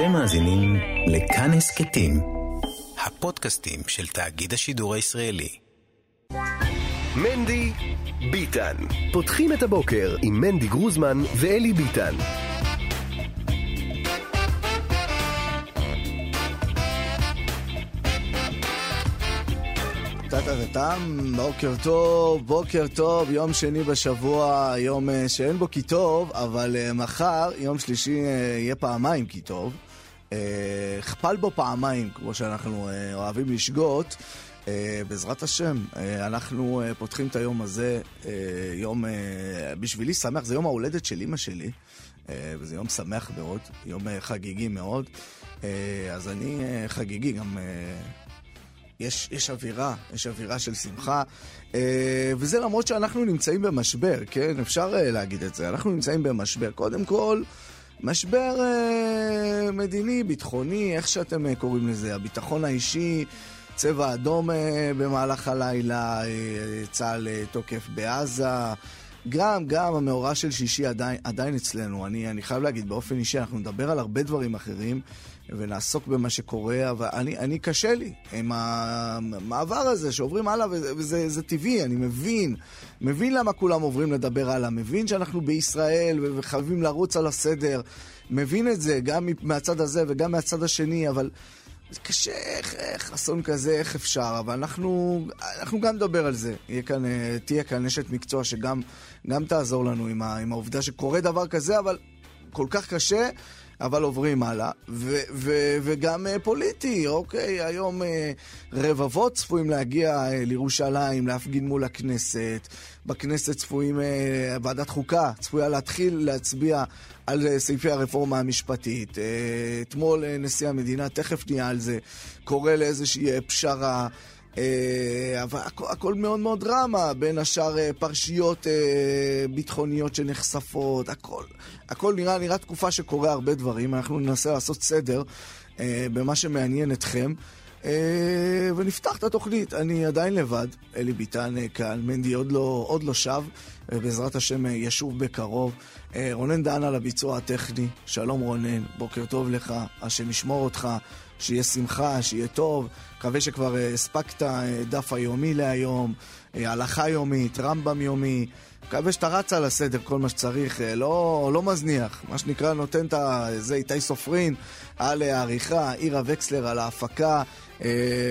אתם מאזינים לכאן הסכתים, הפודקאסטים של תאגיד השידור הישראלי. מנדי ביטן. פותחים את הבוקר עם מנדי גרוזמן ואלי ביטן. בוקר טוב, בוקר טוב, יום שני בשבוע, יום אה, שאין בו כי טוב, אבל uh, מחר, יום שלישי, uh, יהיה פעמיים כי טוב. אכפל בו פעמיים, כמו שאנחנו uh, אוהבים לשגות. Uh, בעזרת השם, uh, אנחנו uh, פותחים את היום הזה, uh, יום uh, בשבילי שמח, זה יום ההולדת של אימא שלי, uh, וזה יום שמח מאוד, יום uh, חגיגי מאוד. Uh, אז אני uh, חגיגי גם... Uh, יש, יש אווירה, יש אווירה של שמחה, אה, וזה למרות שאנחנו נמצאים במשבר, כן? אפשר אה, להגיד את זה. אנחנו נמצאים במשבר. קודם כל, משבר אה, מדיני, ביטחוני, איך שאתם אה, קוראים לזה, הביטחון האישי, צבע אדום אה, במהלך הלילה, אה, צה"ל אה, תוקף בעזה. גם, גם המאורע של שישי עדיין, עדיין אצלנו. אני, אני חייב להגיד, באופן אישי, אנחנו נדבר על הרבה דברים אחרים. ונעסוק במה שקורה, אבל אני, אני קשה לי עם המעבר הזה שעוברים הלאה, וזה וזה טבעי, אני מבין. מבין למה כולם עוברים לדבר הלאה, מבין שאנחנו בישראל וחייבים לרוץ על הסדר, מבין את זה גם מהצד הזה וגם מהצד השני, אבל... זה קשה, איך, איך, אסון כזה, איך אפשר, אבל אנחנו, אנחנו גם נדבר על זה. כאן, תהיה כאן אשת מקצוע שגם תעזור לנו עם, ה, עם העובדה שקורה דבר כזה, אבל כל כך קשה, אבל עוברים הלאה. ו- ו- וגם uh, פוליטי, אוקיי? היום uh, רבבות צפויים להגיע uh, לירושלים, להפגין מול הכנסת. בכנסת צפויים, ועדת חוקה צפויה להתחיל להצביע על סעיפי הרפורמה המשפטית. אתמול נשיא המדינה, תכף נהיה על זה, קורא לאיזושהי פשרה. אה, אבל הכל, הכל מאוד מאוד דרמה, בין השאר אה, פרשיות אה, ביטחוניות שנחשפות, הכל, הכל נראה, נראה תקופה שקורה הרבה דברים, אנחנו ננסה לעשות סדר במה שמעניין אתכם. ונפתח את התוכנית. אני עדיין לבד, אלי ביטן כאן, מנדי עוד לא, עוד לא שב, ובעזרת השם ישוב בקרוב. רונן דן על הביצוע הטכני, שלום רונן, בוקר טוב לך, השם ישמור אותך. שיהיה שמחה, שיהיה טוב. מקווה שכבר אה, הספקת אה, דף היומי להיום, אה, הלכה יומית, רמב"ם יומי. מקווה שאתה רץ על הסדר כל מה שצריך, לא, לא מזניח. מה שנקרא, נותן את זה איתי סופרין על העריכה, עירה וקסלר על ההפקה.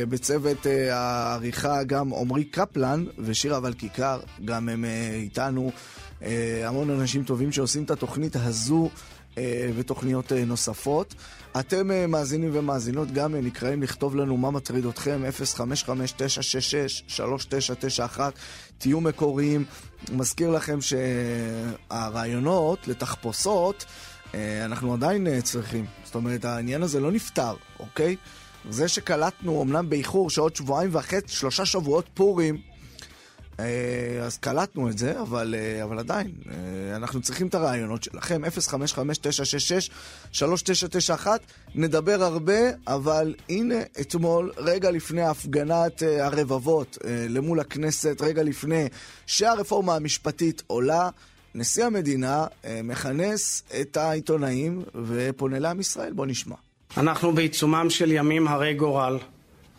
בצוות העריכה גם עמרי קפלן ושירה ולכיכר, גם הם איתנו. המון אנשים טובים שעושים את התוכנית הזו ותוכניות נוספות. אתם אה, מאזינים ומאזינות גם אה, נקראים לכתוב לנו מה מטריד אתכם, 055-966-3991, תהיו מקוריים. מזכיר לכם שהרעיונות לתחפושות, אה, אנחנו עדיין צריכים. זאת אומרת, העניין הזה לא נפתר, אוקיי? זה שקלטנו, אמנם באיחור, שעוד שבועיים וחצי, שלושה שבועות פורים, אז קלטנו את זה, אבל, אה, אבל עדיין, אה, אנחנו צריכים את הרעיונות שלכם, 055-966-3991, נדבר הרבה, אבל הנה, אתמול, רגע לפני הפגנת הרבבות למול הכנסת, רגע לפני שהרפורמה המשפטית עולה, נשיא המדינה מכנס את העיתונאים ופונה לעם ישראל. בוא נשמע. אנחנו בעיצומם של ימים הרי גורל,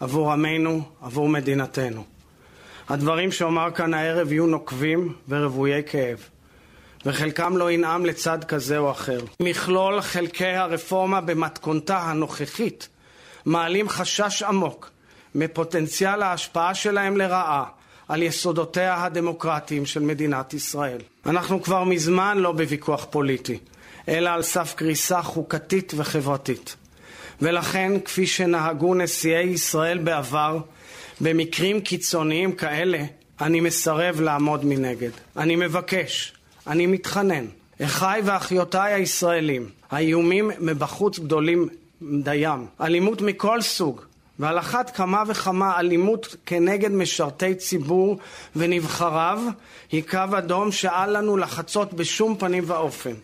עבור עמנו, עבור מדינתנו. הדברים שאומר כאן הערב יהיו נוקבים ורוויי כאב, וחלקם לא ינעם לצד כזה או אחר. מכלול חלקי הרפורמה במתכונתה הנוכחית מעלים חשש עמוק מפוטנציאל ההשפעה שלהם לרעה על יסודותיה הדמוקרטיים של מדינת ישראל. אנחנו כבר מזמן לא בוויכוח פוליטי, אלא על סף קריסה חוקתית וחברתית. ולכן, כפי שנהגו נשיאי ישראל בעבר, במקרים קיצוניים כאלה אני מסרב לעמוד מנגד. אני מבקש, אני מתחנן, אחיי ואחיותיי הישראלים, האיומים מבחוץ גדולים דיים, אלימות מכל סוג, ועל אחת כמה וכמה אלימות כנגד משרתי ציבור ונבחריו היא קו אדום שאל לנו לחצות בשום פנים ואופן.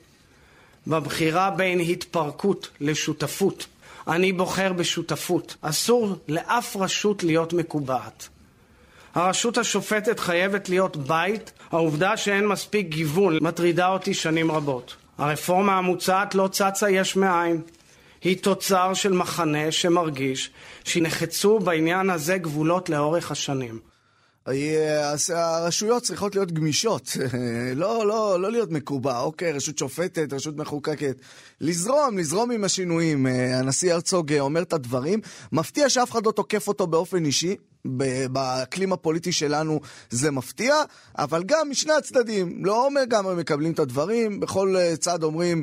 בבחירה בין התפרקות לשותפות אני בוחר בשותפות. אסור לאף רשות להיות מקובעת. הרשות השופטת חייבת להיות בית, העובדה שאין מספיק גיוון מטרידה אותי שנים רבות. הרפורמה המוצעת לא צצה יש מאין. היא תוצר של מחנה שמרגיש שנחצו בעניין הזה גבולות לאורך השנים. אז הרשויות צריכות להיות גמישות, לא, לא, לא להיות מקובע, אוקיי, רשות שופטת, רשות מחוקקת. לזרום, לזרום עם השינויים. הנשיא הרצוג אומר את הדברים. מפתיע שאף אחד לא תוקף אותו באופן אישי. באקלים הפוליטי שלנו זה מפתיע, אבל גם משני הצדדים, לא לגמרי מקבלים את הדברים, בכל צד אומרים,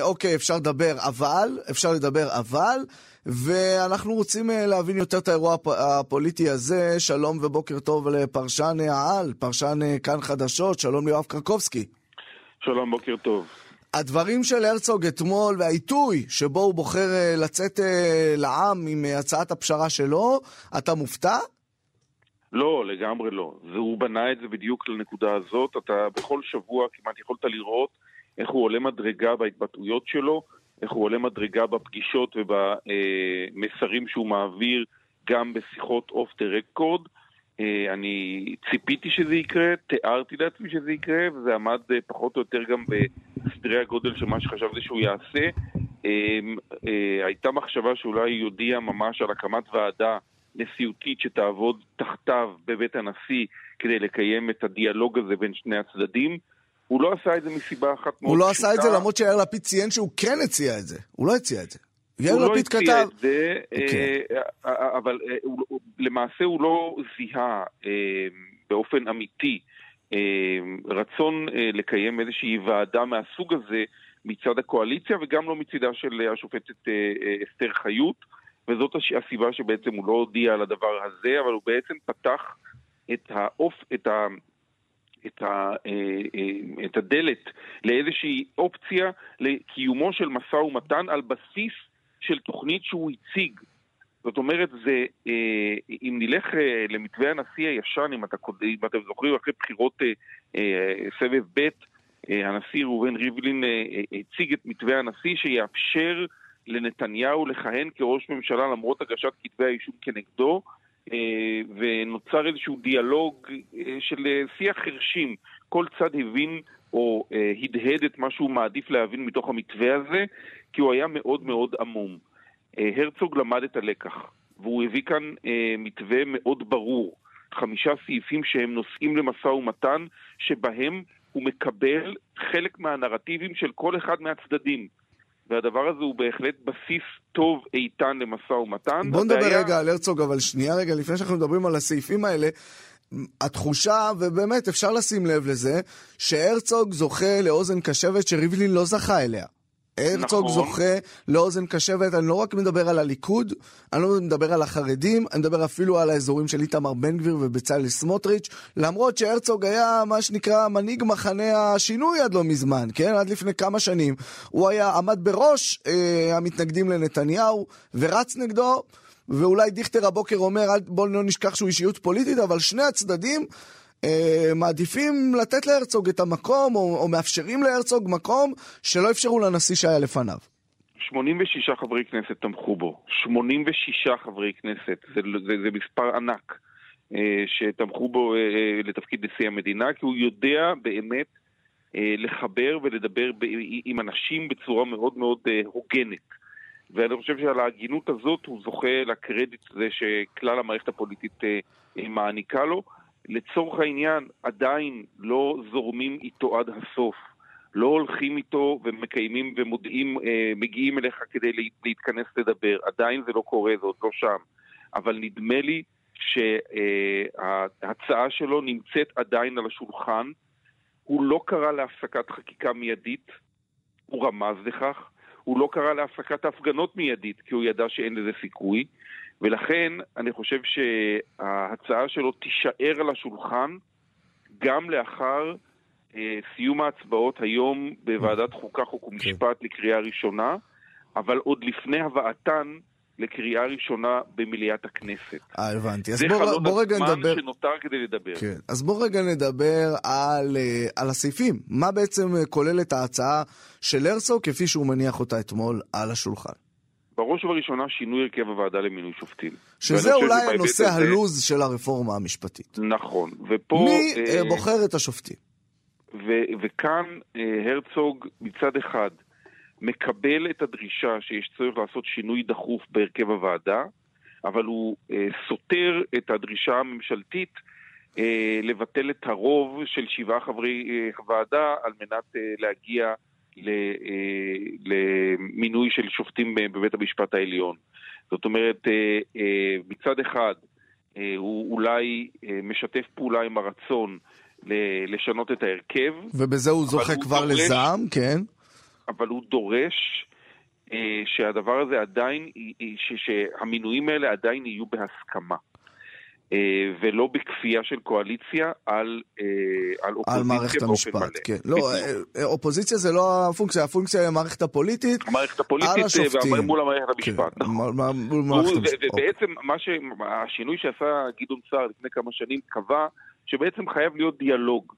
אוקיי, אפשר לדבר אבל, אפשר לדבר אבל, ואנחנו רוצים אה, להבין יותר את האירוע הפוליטי הזה. שלום ובוקר טוב לפרשן העל, פרשן אה, כאן חדשות, שלום ליואב קרקובסקי. שלום, בוקר טוב. הדברים של הרצוג אתמול והעיתוי שבו הוא בוחר אה, לצאת לעם עם הצעת הפשרה שלו, אתה מופתע? לא, לגמרי לא. והוא בנה את זה בדיוק לנקודה הזאת. אתה בכל שבוע כמעט יכולת לראות איך הוא עולה מדרגה בהתבטאויות שלו. איך הוא עולה מדרגה בפגישות ובמסרים שהוא מעביר גם בשיחות אוף דה רקורד. אני ציפיתי שזה יקרה, תיארתי לעצמי שזה יקרה, וזה עמד אה, פחות או יותר גם בסדרי הגודל של מה שחשבתי שהוא יעשה. אמ, אה, הייתה מחשבה שאולי יודיע ממש על הקמת ועדה נשיאותית שתעבוד תחתיו בבית הנשיא כדי לקיים את הדיאלוג הזה בין שני הצדדים. הוא לא עשה את זה מסיבה אחת מאוד פשוטה. הוא לא עשה את זה למרות שיאיר לפיד ציין שהוא כן הציע את זה. הוא לא הציע את זה. יאיר לפיד כתב... הוא לא הציע את זה, אוקיי. אה, אבל אה, למעשה הוא לא זיהה אה, באופן אמיתי רצון לקיים איזושהי ועדה מהסוג הזה מצד הקואליציה וגם לא מצידה של השופטת אסתר חיות. וזאת הסיבה שבעצם הוא לא הודיע על הדבר הזה, אבל הוא בעצם פתח את, האופ, את, ה, את, ה, אה, אה, את הדלת לאיזושהי אופציה לקיומו של משא ומתן על בסיס של תוכנית שהוא הציג. זאת אומרת, זה, אה, אם נלך למתווה הנשיא הישן, אם, אתה, אם אתם זוכרים, אחרי בחירות סבב ב', הנשיא ראובן ריבלין הציג את מתווה הנשיא שיאפשר לנתניהו לכהן כראש ממשלה למרות הגשת כתבי האישום כנגדו, ונוצר איזשהו דיאלוג אה, של אה, שיח חרשים. כל צד הבין או הדהד את מה שהוא מעדיף להבין מתוך המתווה הזה, כי הוא היה מאוד מאוד עמום. הרצוג למד את הלקח, והוא הביא כאן מתווה מאוד ברור. חמישה סעיפים שהם נושאים למשא ומתן, שבהם הוא מקבל חלק מהנרטיבים של כל אחד מהצדדים. והדבר הזה הוא בהחלט בסיס טוב איתן למשא ומתן. בוא נדבר רגע על הרצוג, אבל שנייה רגע, לפני שאנחנו מדברים על הסעיפים האלה, התחושה, ובאמת אפשר לשים לב לזה, שהרצוג זוכה לאוזן קשבת שריבלין לא זכה אליה. הרצוג נכון. זוכה לאוזן קשבת, אני לא רק מדבר על הליכוד, אני לא מדבר על החרדים, אני מדבר אפילו על האזורים של איתמר בן גביר ובצלאל סמוטריץ', למרות שהרצוג היה מה שנקרא מנהיג מחנה השינוי עד לא מזמן, כן? עד לפני כמה שנים. הוא היה, עמד בראש אה, המתנגדים לנתניהו ורץ נגדו, ואולי דיכטר הבוקר אומר, בואו לא נשכח שהוא אישיות פוליטית, אבל שני הצדדים מעדיפים לתת להרצוג את המקום, או, או מאפשרים להרצוג מקום שלא אפשרו לנשיא שהיה לפניו. 86 חברי כנסת תמכו בו. 86 חברי כנסת. זה, זה, זה מספר ענק אה, שתמכו בו אה, אה, לתפקיד נשיא המדינה, כי הוא יודע באמת אה, לחבר ולדבר עם אנשים בצורה מאוד מאוד אה, הוגנת. ואני חושב שעל ההגינות הזאת הוא זוכה לקרדיט הזה שכלל המערכת הפוליטית אה, אה, מעניקה לו. לצורך העניין עדיין לא זורמים איתו עד הסוף. לא הולכים איתו ומקיימים ומודיעים, אה, מגיעים אליך כדי להתכנס לדבר. עדיין זה לא קורה, זה עוד לא שם. אבל נדמה לי שההצעה שלו נמצאת עדיין על השולחן. הוא לא קרא להפסקת חקיקה מיידית, הוא רמז לכך. הוא לא קרא להפסקת ההפגנות מיידית, כי הוא ידע שאין לזה סיכוי. ולכן אני חושב שההצעה שלו תישאר על השולחן גם לאחר אה, סיום ההצבעות היום בוועדת חוקה, חוק ומשפט לקריאה ראשונה, אבל עוד לפני הבאתן לקריאה ראשונה במליאת הכנסת. אה, הבנתי. אז בוא, בוא רגע נדבר... זה חלון הזמן שנותר כדי לדבר. כן. אז בוא רגע נדבר על, אה, על הסעיפים. מה בעצם כוללת ההצעה של הרצוג כפי שהוא מניח אותה אתמול על השולחן? בראש ובראשונה שינוי הרכב הוועדה למינוי שופטים. שזה אולי הנושא הזה... הלוז של הרפורמה המשפטית. נכון, ופה... מי אה, בוחר את השופטים? ו- וכאן אה, הרצוג מצד אחד מקבל את הדרישה שיש צורך לעשות שינוי דחוף בהרכב הוועדה, אבל הוא אה, סותר את הדרישה הממשלתית אה, לבטל את הרוב של שבעה חברי אה, ועדה על מנת אה, להגיע אה, למינוי של שופטים בבית המשפט העליון. זאת אומרת, אה, אה, מצד אחד אה, הוא אולי אה, משתף פעולה עם הרצון לשנות את ההרכב. ובזה הוא זוכה כבר הוא דורש, לזעם, כן. אבל הוא דורש אה, שהדבר הזה עדיין, שהמינויים האלה עדיין יהיו בהסכמה. אה, ולא בכפייה של קואליציה על, אה, על אופוזיציה על מערכת המשפט, כן. לא, אופוזיציה זה לא הפונקציה, הפונקציה היא המערכת הפוליטית המערכת הפוליטית מול המערכת המשפט, כן. מול מערכת המשפט. ובעצם מה ש... השינוי שעשה גדעון סער לפני כמה שנים קבע שבעצם חייב להיות דיאלוג.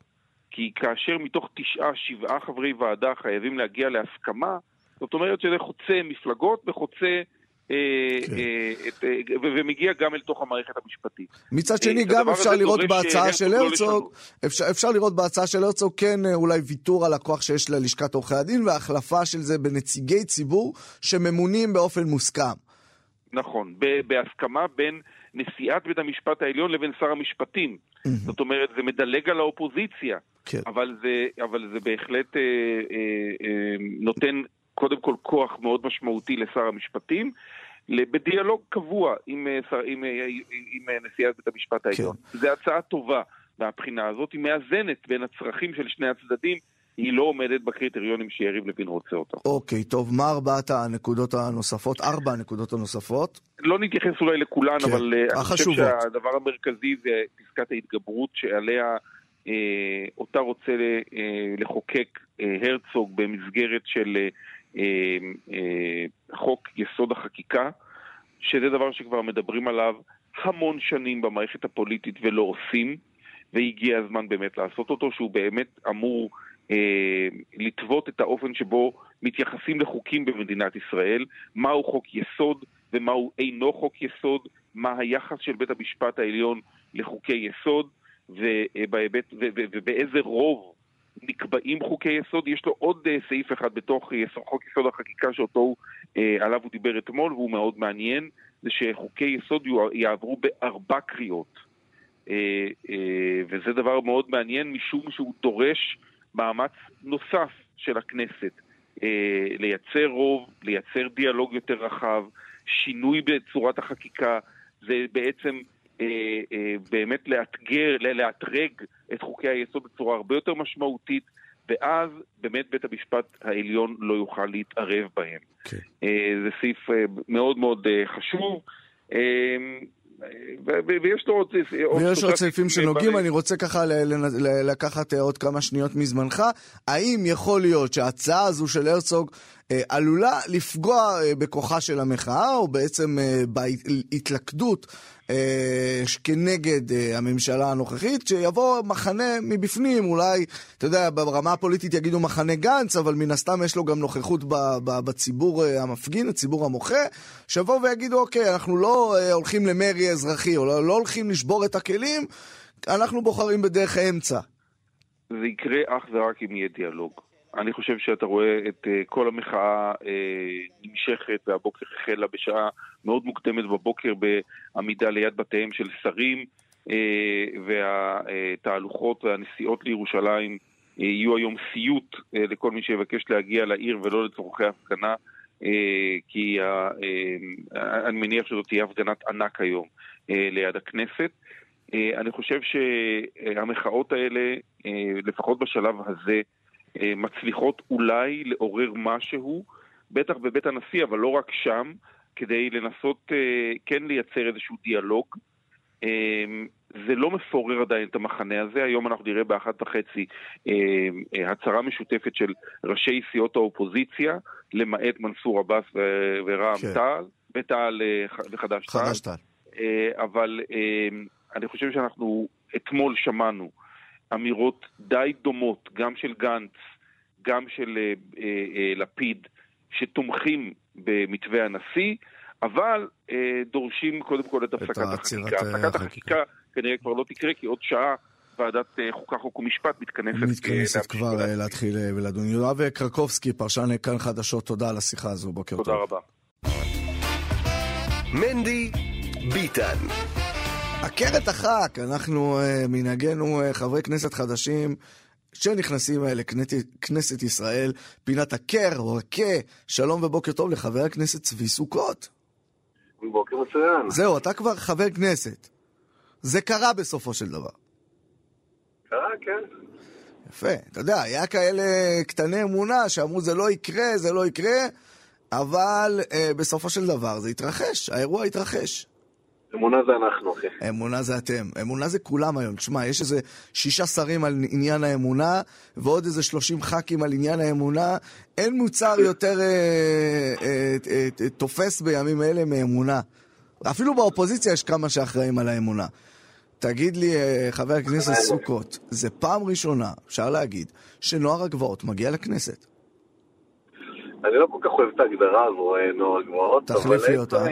כי כאשר מתוך תשעה, שבעה חברי ועדה חייבים להגיע להסכמה, זאת אומרת שזה חוצה מפלגות וחוצה... אה, כן. אה, אה, ומגיע גם אל תוך המערכת המשפטית. מצד שני, גם אפשר לראות בהצעה של לא הרצוג, אפשר לראות בהצעה של הרצוג כן אולי ויתור על הכוח שיש ללשכת עורכי הדין והחלפה של זה בנציגי ציבור שממונים באופן מוסכם. נכון, בהסכמה בין נשיאת בית המשפט העליון לבין שר המשפטים. זאת אומרת, זה מדלג על האופוזיציה, כן. אבל, זה, בהחלט נותן קודם כל כוח מאוד משמעותי לשר המשפטים. בדיאלוג קבוע עם, אה, עם, עם, אה, עם אה, נשיאת בית המשפט העליון. כן. זו הצעה טובה מהבחינה הזאת, היא מאזנת בין הצרכים של שני הצדדים, היא לא עומדת בקריטריונים שיריב לוין רוצה אותה. אוקיי, טוב, מה ארבעת הנקודות הנוספות? ארבע הנקודות הנוספות? לא נתייחס אולי לכולן, כן, אבל החשובות. אני חושב שהדבר המרכזי זה פסקת ההתגברות שעליה אה, אותה רוצה אה, לחוקק אה, הרצוג במסגרת של אה, אה, אה, חוק יסוד החקיקה, שזה דבר שכבר מדברים עליו המון שנים במערכת הפוליטית ולא עושים, והגיע הזמן באמת לעשות אותו, שהוא באמת אמור אה, לטוות את האופן שבו מתייחסים לחוקים במדינת ישראל, מהו חוק יסוד ומהו אינו חוק יסוד, מה היחס של בית המשפט העליון לחוקי יסוד, ובהיבט, ובאיזה רוב נקבעים חוקי יסוד, יש לו עוד אה, סעיף אחד בתוך יסוד, חוק יסוד החקיקה שאותו, אה, עליו הוא דיבר אתמול והוא מאוד מעניין, זה שחוקי יסוד יעברו בארבע קריאות. אה, וזה דבר מאוד מעניין משום שהוא דורש מאמץ נוסף של הכנסת לייצר רוב, לייצר דיאלוג יותר רחב, שינוי בצורת החקיקה, זה בעצם אה, אה, באמת לאתגר, לאתרג את חוקי היסוד בצורה הרבה יותר משמעותית, ואז באמת בית המשפט העליון לא יוכל להתערב בהם. Okay. כן. אה, זה סעיף מאוד מאוד חשוב. ויש לו עוד... ויש עוד סעיפים שנוגעים, אני רוצה ככה לקחת עוד כמה שניות מזמנך. האם יכול להיות שההצעה הזו של הרצוג עלולה לפגוע בכוחה של המחאה, או בעצם בהתלכדות אה, כנגד אה, הממשלה הנוכחית, שיבוא מחנה מבפנים, אולי, אתה יודע, ברמה הפוליטית יגידו מחנה גנץ, אבל מן הסתם יש לו גם נוכחות בציבור אה, המפגין, הציבור המוחה, שיבואו ויגידו, אוקיי, אנחנו לא אה, הולכים למרי אזרחי, או לא, לא הולכים לשבור את הכלים, אנחנו בוחרים בדרך האמצע. זה יקרה אך ורק אם יהיה דיאלוג. אני חושב שאתה רואה את uh, כל המחאה uh, נמשכת, והבוקר החלה בשעה מאוד מוקדמת בבוקר בעמידה ליד בתיהם של שרים, uh, והתהלוכות והנסיעות לירושלים יהיו היום סיוט לכל מי שיבקש להגיע לעיר ולא לצורכי הפגנה, כי אני מניח שזאת תהיה הפגנת ענק היום ליד הכנסת. אני חושב שהמחאות האלה, לפחות בשלב הזה, אה, מצליחות אולי לעורר משהו, בטח בבית הנשיא, אבל לא רק שם, כדי לנסות אה, כן לייצר איזשהו דיאלוג. אה, זה לא מפורר עדיין את המחנה הזה, היום אנחנו נראה באחת וחצי הצהרה משותפת של ראשי סיעות האופוזיציה, למעט מנסור עבאס ורע"מ כן. תע"ל, ותע"ל וחד"ש תע"ל. חד"ש תע"ל. אבל אני חושב שאנחנו אתמול שמענו אמירות די דומות, גם של גנץ, גם של אה, אה, אה, לפיד, שתומכים במתווה הנשיא, אבל אה, דורשים קודם כל את הפסקת החקיקה. הפסקת החקיקה כנראה כבר לא תקרה, כי עוד שעה ועדת חוקה, חוק ומשפט מתכנסת. מתכנסת כבר להתחיל ולדון. יואב קרקובסקי, פרשן כאן חדשות, תודה על השיחה הזו, בוקר טוב. תודה רבה. מנדי ביטן עקרת הח"כ, אנחנו מנהגנו חברי כנסת חדשים שנכנסים לכנסת ישראל, פינת הקר או הקה, שלום ובוקר טוב לחבר הכנסת צבי סוכות. בוקר מצוין. זהו, אתה כבר חבר כנסת. זה קרה בסופו של דבר. קרה, כן. יפה. אתה יודע, היה כאלה קטני אמונה שאמרו זה לא יקרה, זה לא יקרה, אבל אה, בסופו של דבר זה התרחש, האירוע התרחש. אמונה זה אנחנו, אחי. אמונה זה אתם. אמונה זה כולם היום. תשמע, יש איזה שישה שרים על עניין האמונה, ועוד איזה שלושים ח"כים על עניין האמונה. אין מוצר יותר אה, אה, אה, תופס בימים אלה מאמונה. אפילו באופוזיציה יש כמה שאחראים על האמונה. תגיד לי, חבר הכנסת סוכות, זה פעם ראשונה, אפשר להגיד, שנוער הגבעות מגיע לכנסת. אני לא כל כך אוהב את ההגדרה הזו, אה, נוער גבעות. תחליף לי אותה.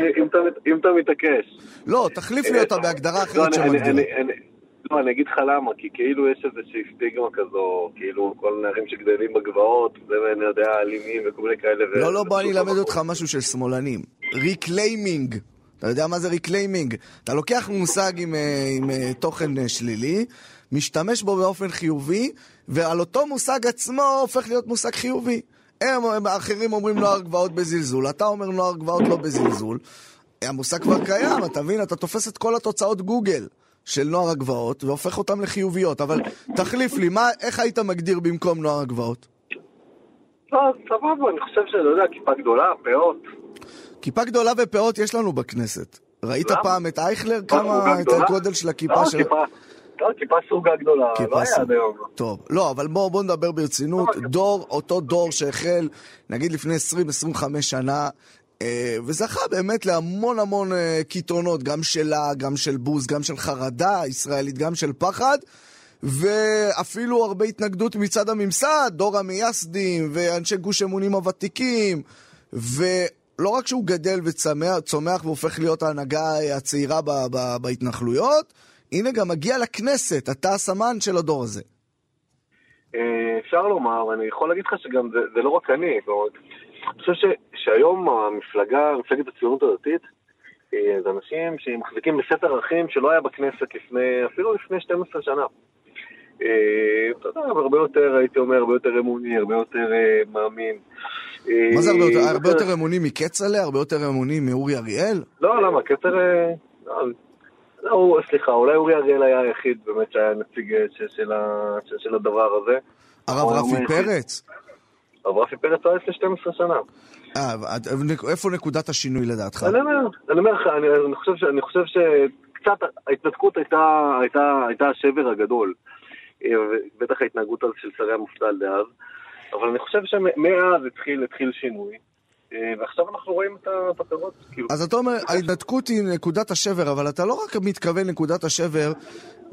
אם אתה מתעקש. לא, תחליף לי אותה בהגדרה אחרת שמגדירה. לא, אני אגיד לך למה, כי כאילו יש איזושהי סטיגמה כזו, כאילו כל נערים שגדלים בגבעות, זה אני יודע, אלימים וכל מיני כאלה. לא, לא, בוא אני אלמד אותך משהו של שמאלנים. Reclaiming. אתה יודע מה זה reclaiming? אתה לוקח מושג עם, עם תוכן שלילי, משתמש בו באופן חיובי, ועל אותו מושג עצמו הופך להיות מושג חיובי. הם, הם האחרים אומרים נוער גבעות בזלזול, אתה אומר נוער גבעות לא בזלזול. המושג כבר קיים, אתה מבין? אתה תופס את כל התוצאות גוגל של נוער הגבעות והופך אותן לחיוביות, אבל תחליף לי, מה, איך היית מגדיר במקום נוער הגבעות? לא, סבבה, אני חושב שאתה יודע, כיפה גדולה, פאות. כיפה גדולה ופאות יש לנו בכנסת. ראית פעם את אייכלר? כמה, את הגודל של הכיפה לא, של... לא, כיפה סרוגה גדולה, לא היה עד היום. טוב, לא, אבל בואו בוא נדבר ברצינות. דור, אותו דור שהחל, נגיד לפני 20-25 שנה, אה, וזכה באמת להמון המון אה, קיתונות, גם שלה, גם של בוז, גם של חרדה ישראלית, גם של פחד. ואפילו הרבה התנגדות מצד הממסד, דור המייסדים ואנשי גוש אמונים הוותיקים ולא רק שהוא גדל וצומח והופך להיות ההנהגה הצעירה ב- ב- בהתנחלויות, הנה גם מגיע לכנסת, אתה הסמן של הדור הזה. אפשר לומר, ואני יכול להגיד לך שגם זה, זה לא רק אני, אני חושב ש, שהיום המפלגה, מפלגת הציונות הדתית, זה אנשים שמחזיקים בסט ערכים שלא היה בכנסת לפני, אפילו לפני 12 שנה. אתה יודע, הרבה יותר, הייתי אומר, הרבה יותר אמוני, הרבה יותר מאמין. מה זה הרבה יותר? הרבה יותר אמוני מקצלה? הרבה יותר אמוני מאורי אריאל? לא, למה? כצל'ה... לא, סליחה, אולי אורי אריאל היה היחיד באמת שהיה נציג של, של הדבר הזה. הרב רפי פרץ? הרב רפי פרץ היה לפני 12 שנה. אה, איפה נקודת השינוי לדעתך? אני אומר, אני אומר לך, אני חושב, אני חושב שקצת ההתנתקות הייתה, הייתה, הייתה השבר הגדול. בטח ההתנהגות של שרי המפד"ל דאז. אבל אני חושב שמאז התחיל, התחיל שינוי. ועכשיו אנחנו רואים את הפירות. כאילו. אז אתה אומר, ההתנתקות היא נקודת השבר, אבל אתה לא רק מתכוון לנקודת השבר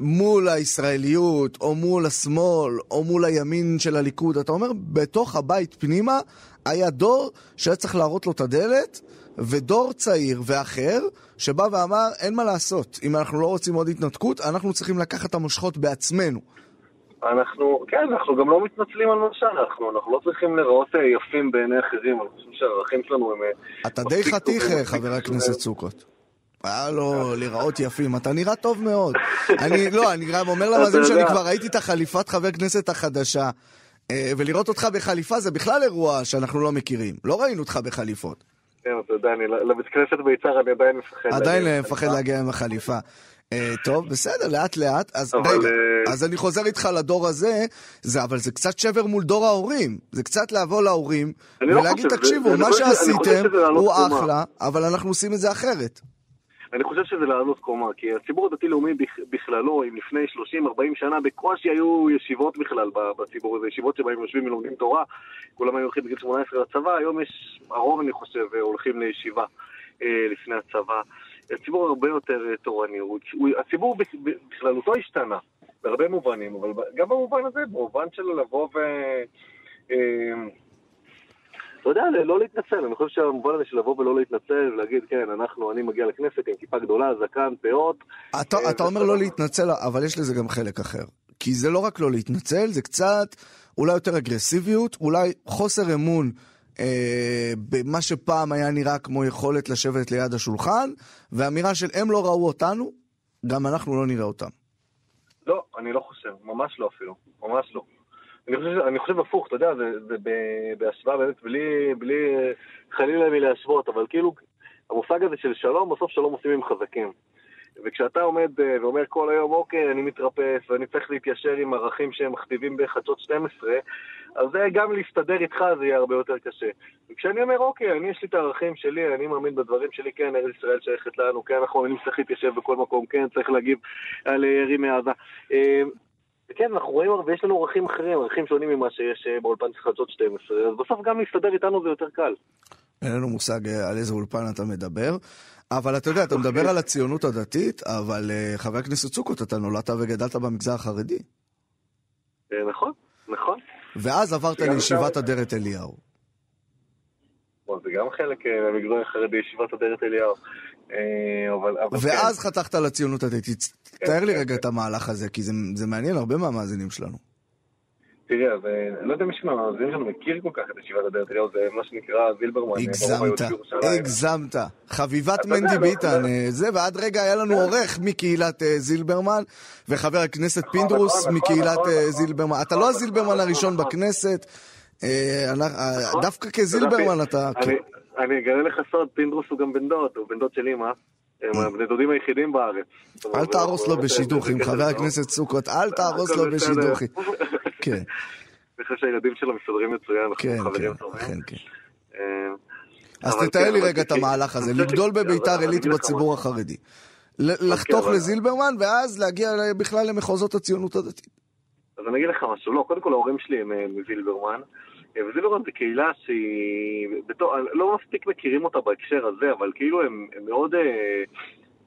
מול הישראליות, או מול השמאל, או מול הימין של הליכוד. אתה אומר, בתוך הבית פנימה היה דור שהיה צריך להראות לו את הדלת, ודור צעיר ואחר, שבא ואמר, אין מה לעשות. אם אנחנו לא רוצים עוד התנתקות, אנחנו צריכים לקחת את המושכות בעצמנו. אנחנו, כן, אנחנו גם לא מתנצלים על מה שאנחנו, אנחנו לא צריכים להיראות יפים בעיני אחרים, אני חושב שהערכים שלנו הם... אתה די חתיך, חבר הכנסת סוכות. היה לו להיראות יפים, אתה נראה טוב מאוד. אני, לא, אני גם אומר למאזין שאני כבר ראיתי את החליפת חבר כנסת החדשה, ולראות אותך בחליפה זה בכלל אירוע שאנחנו לא מכירים. לא ראינו אותך בחליפות. כן, אתה יודע, לבית כנסת ביצהר אני עדיין מפחד. עדיין מפחד להגיע עם החליפה. Uh, טוב, בסדר, לאט לאט. אז אבל, רגע, uh... אז אני חוזר איתך לדור הזה, זה, אבל זה קצת שבר מול דור ההורים. זה קצת לבוא להורים ולהגיד, לא תקשיבו, מה שעשיתם הוא אחלה, אבל אנחנו עושים את זה אחרת. אני חושב שזה לעלות קומה, כי הציבור הדתי-לאומי בכללו, אם לפני 30-40 שנה בקושי היו ישיבות בכלל בציבור הזה, ישיבות שבהם יושבים ולומדים תורה, כולם היו הולכים בגיל 18 לצבא, היום יש, הרוב אני חושב, הולכים לישיבה אה, לפני הצבא. הציבור הרבה יותר תורני, הוא, הציבור בכללותו השתנה, בהרבה מובנים, אבל גם במובן הזה, במובן של לבוא ו... אתה יודע, לא להתנצל, אני חושב שהמובן הזה של לבוא ולא להתנצל ולהגיד, כן, אנחנו, אני מגיע לכנסת עם כיפה גדולה, זקן, פאות. אתה, אתה אומר לא להתנצל, אבל יש לזה גם חלק אחר. כי זה לא רק לא להתנצל, זה קצת אולי יותר אגרסיביות, אולי חוסר אמון אה, במה שפעם היה נראה כמו יכולת לשבת ליד השולחן, ואמירה של הם לא ראו אותנו, גם אנחנו לא נראה אותם. לא, אני לא חושב, ממש לא אפילו, ממש לא. אני חושב, אני חושב הפוך, אתה יודע, זה, זה בהשוואה באמת, בלי, בלי חלילה מלהשוות, אבל כאילו, המושג הזה של שלום, בסוף שלום עושים עם חזקים. וכשאתה עומד אה, ואומר כל היום, אוקיי, אני מתרפס ואני צריך להתיישר עם ערכים שהם מכתיבים בחדשות 12, אז זה גם להסתדר איתך זה יהיה הרבה יותר קשה. וכשאני אומר, אוקיי, אני יש לי את הערכים שלי, אני מאמין בדברים שלי, כן, ארץ ישראל שייכת לנו, כן, אנחנו מאמינים שצריך להתיישב בכל מקום, כן, צריך להגיב על ירי מעזה. אה, כן, אנחנו רואים הרבה, יש לנו ערכים אחרים, ערכים שונים ממה שיש אה, באולפן של חדשות 12, אז בסוף גם להסתדר איתנו זה יותר קל. אין לנו מושג על איזה אולפן אתה מדבר. אבל אתה יודע, אתה מדבר על הציונות הדתית, אבל חבר הכנסת צוקות, אתה נולדת וגדלת במגזר החרדי. אה, נכון, נכון. ואז עברת לישיבת אדרת אליהו. זה גם חלק אה, מהמגזר החרדי, ישיבת אדרת אליהו. ואז כן. חתכת לציונות הדתית. כן, תאר לי כן, רגע את המהלך הזה, כי זה מעניין הרבה מהמאזינים שלנו. תראה, אז אני לא יודע מי מהמאזינים שלנו מכיר כל כך את ישיבת הדרך אליהו, זה מה שנקרא זילברמן. הגזמת, הגזמת. חביבת מנדי לא, ביטן, אה, זה, ועד רגע היה לנו עורך מקהילת אה, זילברמן, וחבר הכנסת נכון, פינדרוס נכון, מקהילת נכון, אה, זילברמן. אתה לא הזילברמן הראשון בכנסת, דווקא כזילברמן אתה... אני אגלה לך סוד, פינדרוס הוא גם בן דוד, הוא בן דוד של אמא. הם הבני דודים היחידים בארץ. אל תהרוס לו בשידוכים, חבר הכנסת סוכות, אל תהרוס לו בשידוכים. כן. אני חושב שהילדים שלו מסתדרים מצוין, כן, כן, כן, כן. אז תתאר כן, לי רגע את המהלך הזה, לגדול בביתר עילית בציבור החרדי. לחתוך אוקיי, לזילברמן, ואז להגיע בכלל למחוזות הציונות הדתית. אז אני אגיד לך משהו, לא, קודם כל ההורים שלי הם אה, אה, וזילברמן זה קהילה שהיא, לא מספיק מכירים אותה בהקשר הזה, אבל כאילו הם מאוד, אה,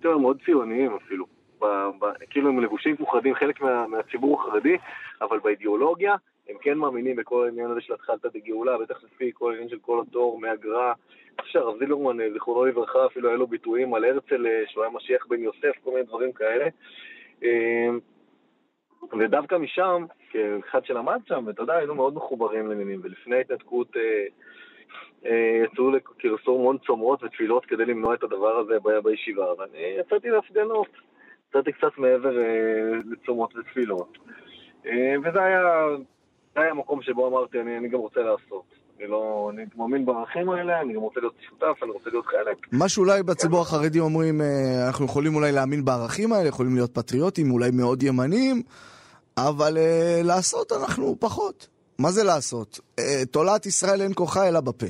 מאוד ציוניים אפילו. ב, ב, כאילו הם לבושים מאוחדים, חלק מה, מהציבור החרדי, אבל באידיאולוגיה הם כן מאמינים בכל העניין הזה של התחלת בגאולה, בטח לפי כל העניין של כל התור, מהגר"א. אני חושב שהרב זילברמן, אה, זיכרונו לברכה, אפילו היה לו ביטויים על הרצל, שהוא היה משיח בן יוסף, כל מיני דברים כאלה. ודווקא משם, כאחד שלמד שם, ואתה יודע, היינו מאוד מחוברים לעניינים, ולפני ההתנתקות יצאו לכרסור המון צומרות ותפילות כדי למנוע את הדבר הזה בישיבה, ואני יצאתי להפגנות. יצאתי קצת מעבר אה, לצומות ותפילות. אה, וזה היה, היה מקום שבו אמרתי, אני, אני גם רוצה לעשות. אני לא, אני מאמין בערכים האלה, אני גם רוצה להיות שותף, אני רוצה להיות חלק. מה שאולי בציבור החרדי אומרים, אה, אנחנו יכולים אולי להאמין בערכים האלה, יכולים להיות פטריוטים, אולי מאוד ימניים, אבל uh, לעשות אנחנו פחות. מה זה לעשות? Uh, תולעת ישראל אין כוחה אלא בפה.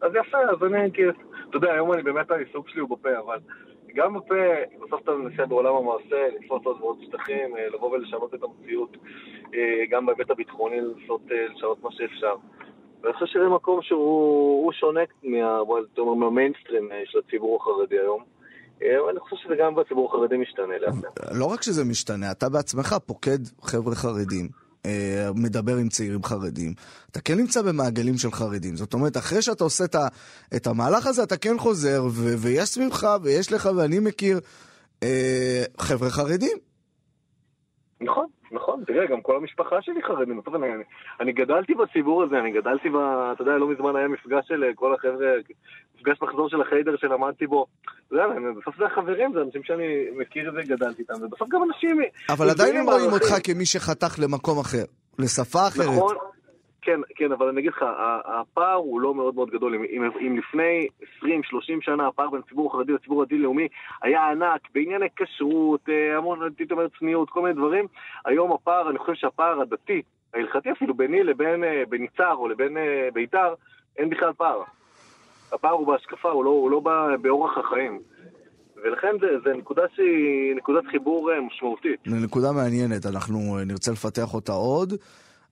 אז יפה, אז אני, כאילו, אתה יודע, היום אני באמת העיסוק שלי הוא בפה, אבל גם בפה, בסוף אתה מנסה בעולם המעשה, לתפוס עוד ועוד שטחים, אה, לבוא ולשנות את המציאות, גם בהיבט הביטחוני לנסות לשנות מה שאפשר. ואני חושב שזה מקום שהוא שונה מה, מהמיינסטרים של הציבור החרדי היום. אני חושב שזה גם בציבור החרדי משתנה לאט לאט. לא רק שזה משתנה, אתה בעצמך פוקד חבר'ה חרדים. אה, מדבר עם צעירים חרדים, אתה כן נמצא במעגלים של חרדים. זאת אומרת, אחרי שאתה עושה את, ה, את המהלך הזה, אתה כן חוזר, ו, ויש סביבך, ויש לך, ואני מכיר אה, חבר'ה חרדים. נכון, נכון, תראה, גם כל המשפחה שלי חרדים. אני, אני גדלתי בציבור הזה, אני גדלתי ב... אתה יודע, לא מזמן היה מפגש של כל החבר'ה, מפגש מחזור של החיידר שלמדתי בו. אתה יודע, בסוף זה החברים, זה אנשים שאני מכיר וגדלתי איתם, ובסוף גם אנשים... אבל עדיין הם רואים אותך כמי שחתך למקום אחר, לשפה אחרת. נכון. כן, כן, אבל אני אגיד לך, הפער הוא לא מאוד מאוד גדול. אם, אם, אם לפני 20-30 שנה הפער בין הציבור החרדי לציבור הדתי-לאומי היה ענק בענייני כשרות, אה, המון, הייתי אומר צניעות, כל מיני דברים, היום הפער, אני חושב שהפער הדתי, ההלכתי אפילו ביני לבין, אה, בין יצהר או לבין אה, בית"ר, אין בכלל פער. הפער הוא בהשקפה, הוא לא, הוא לא באורח החיים. ולכן זה, זה נקודה שהיא נקודת חיבור משמעותית. זו נקודה מעניינת, אנחנו נרצה לפתח אותה עוד.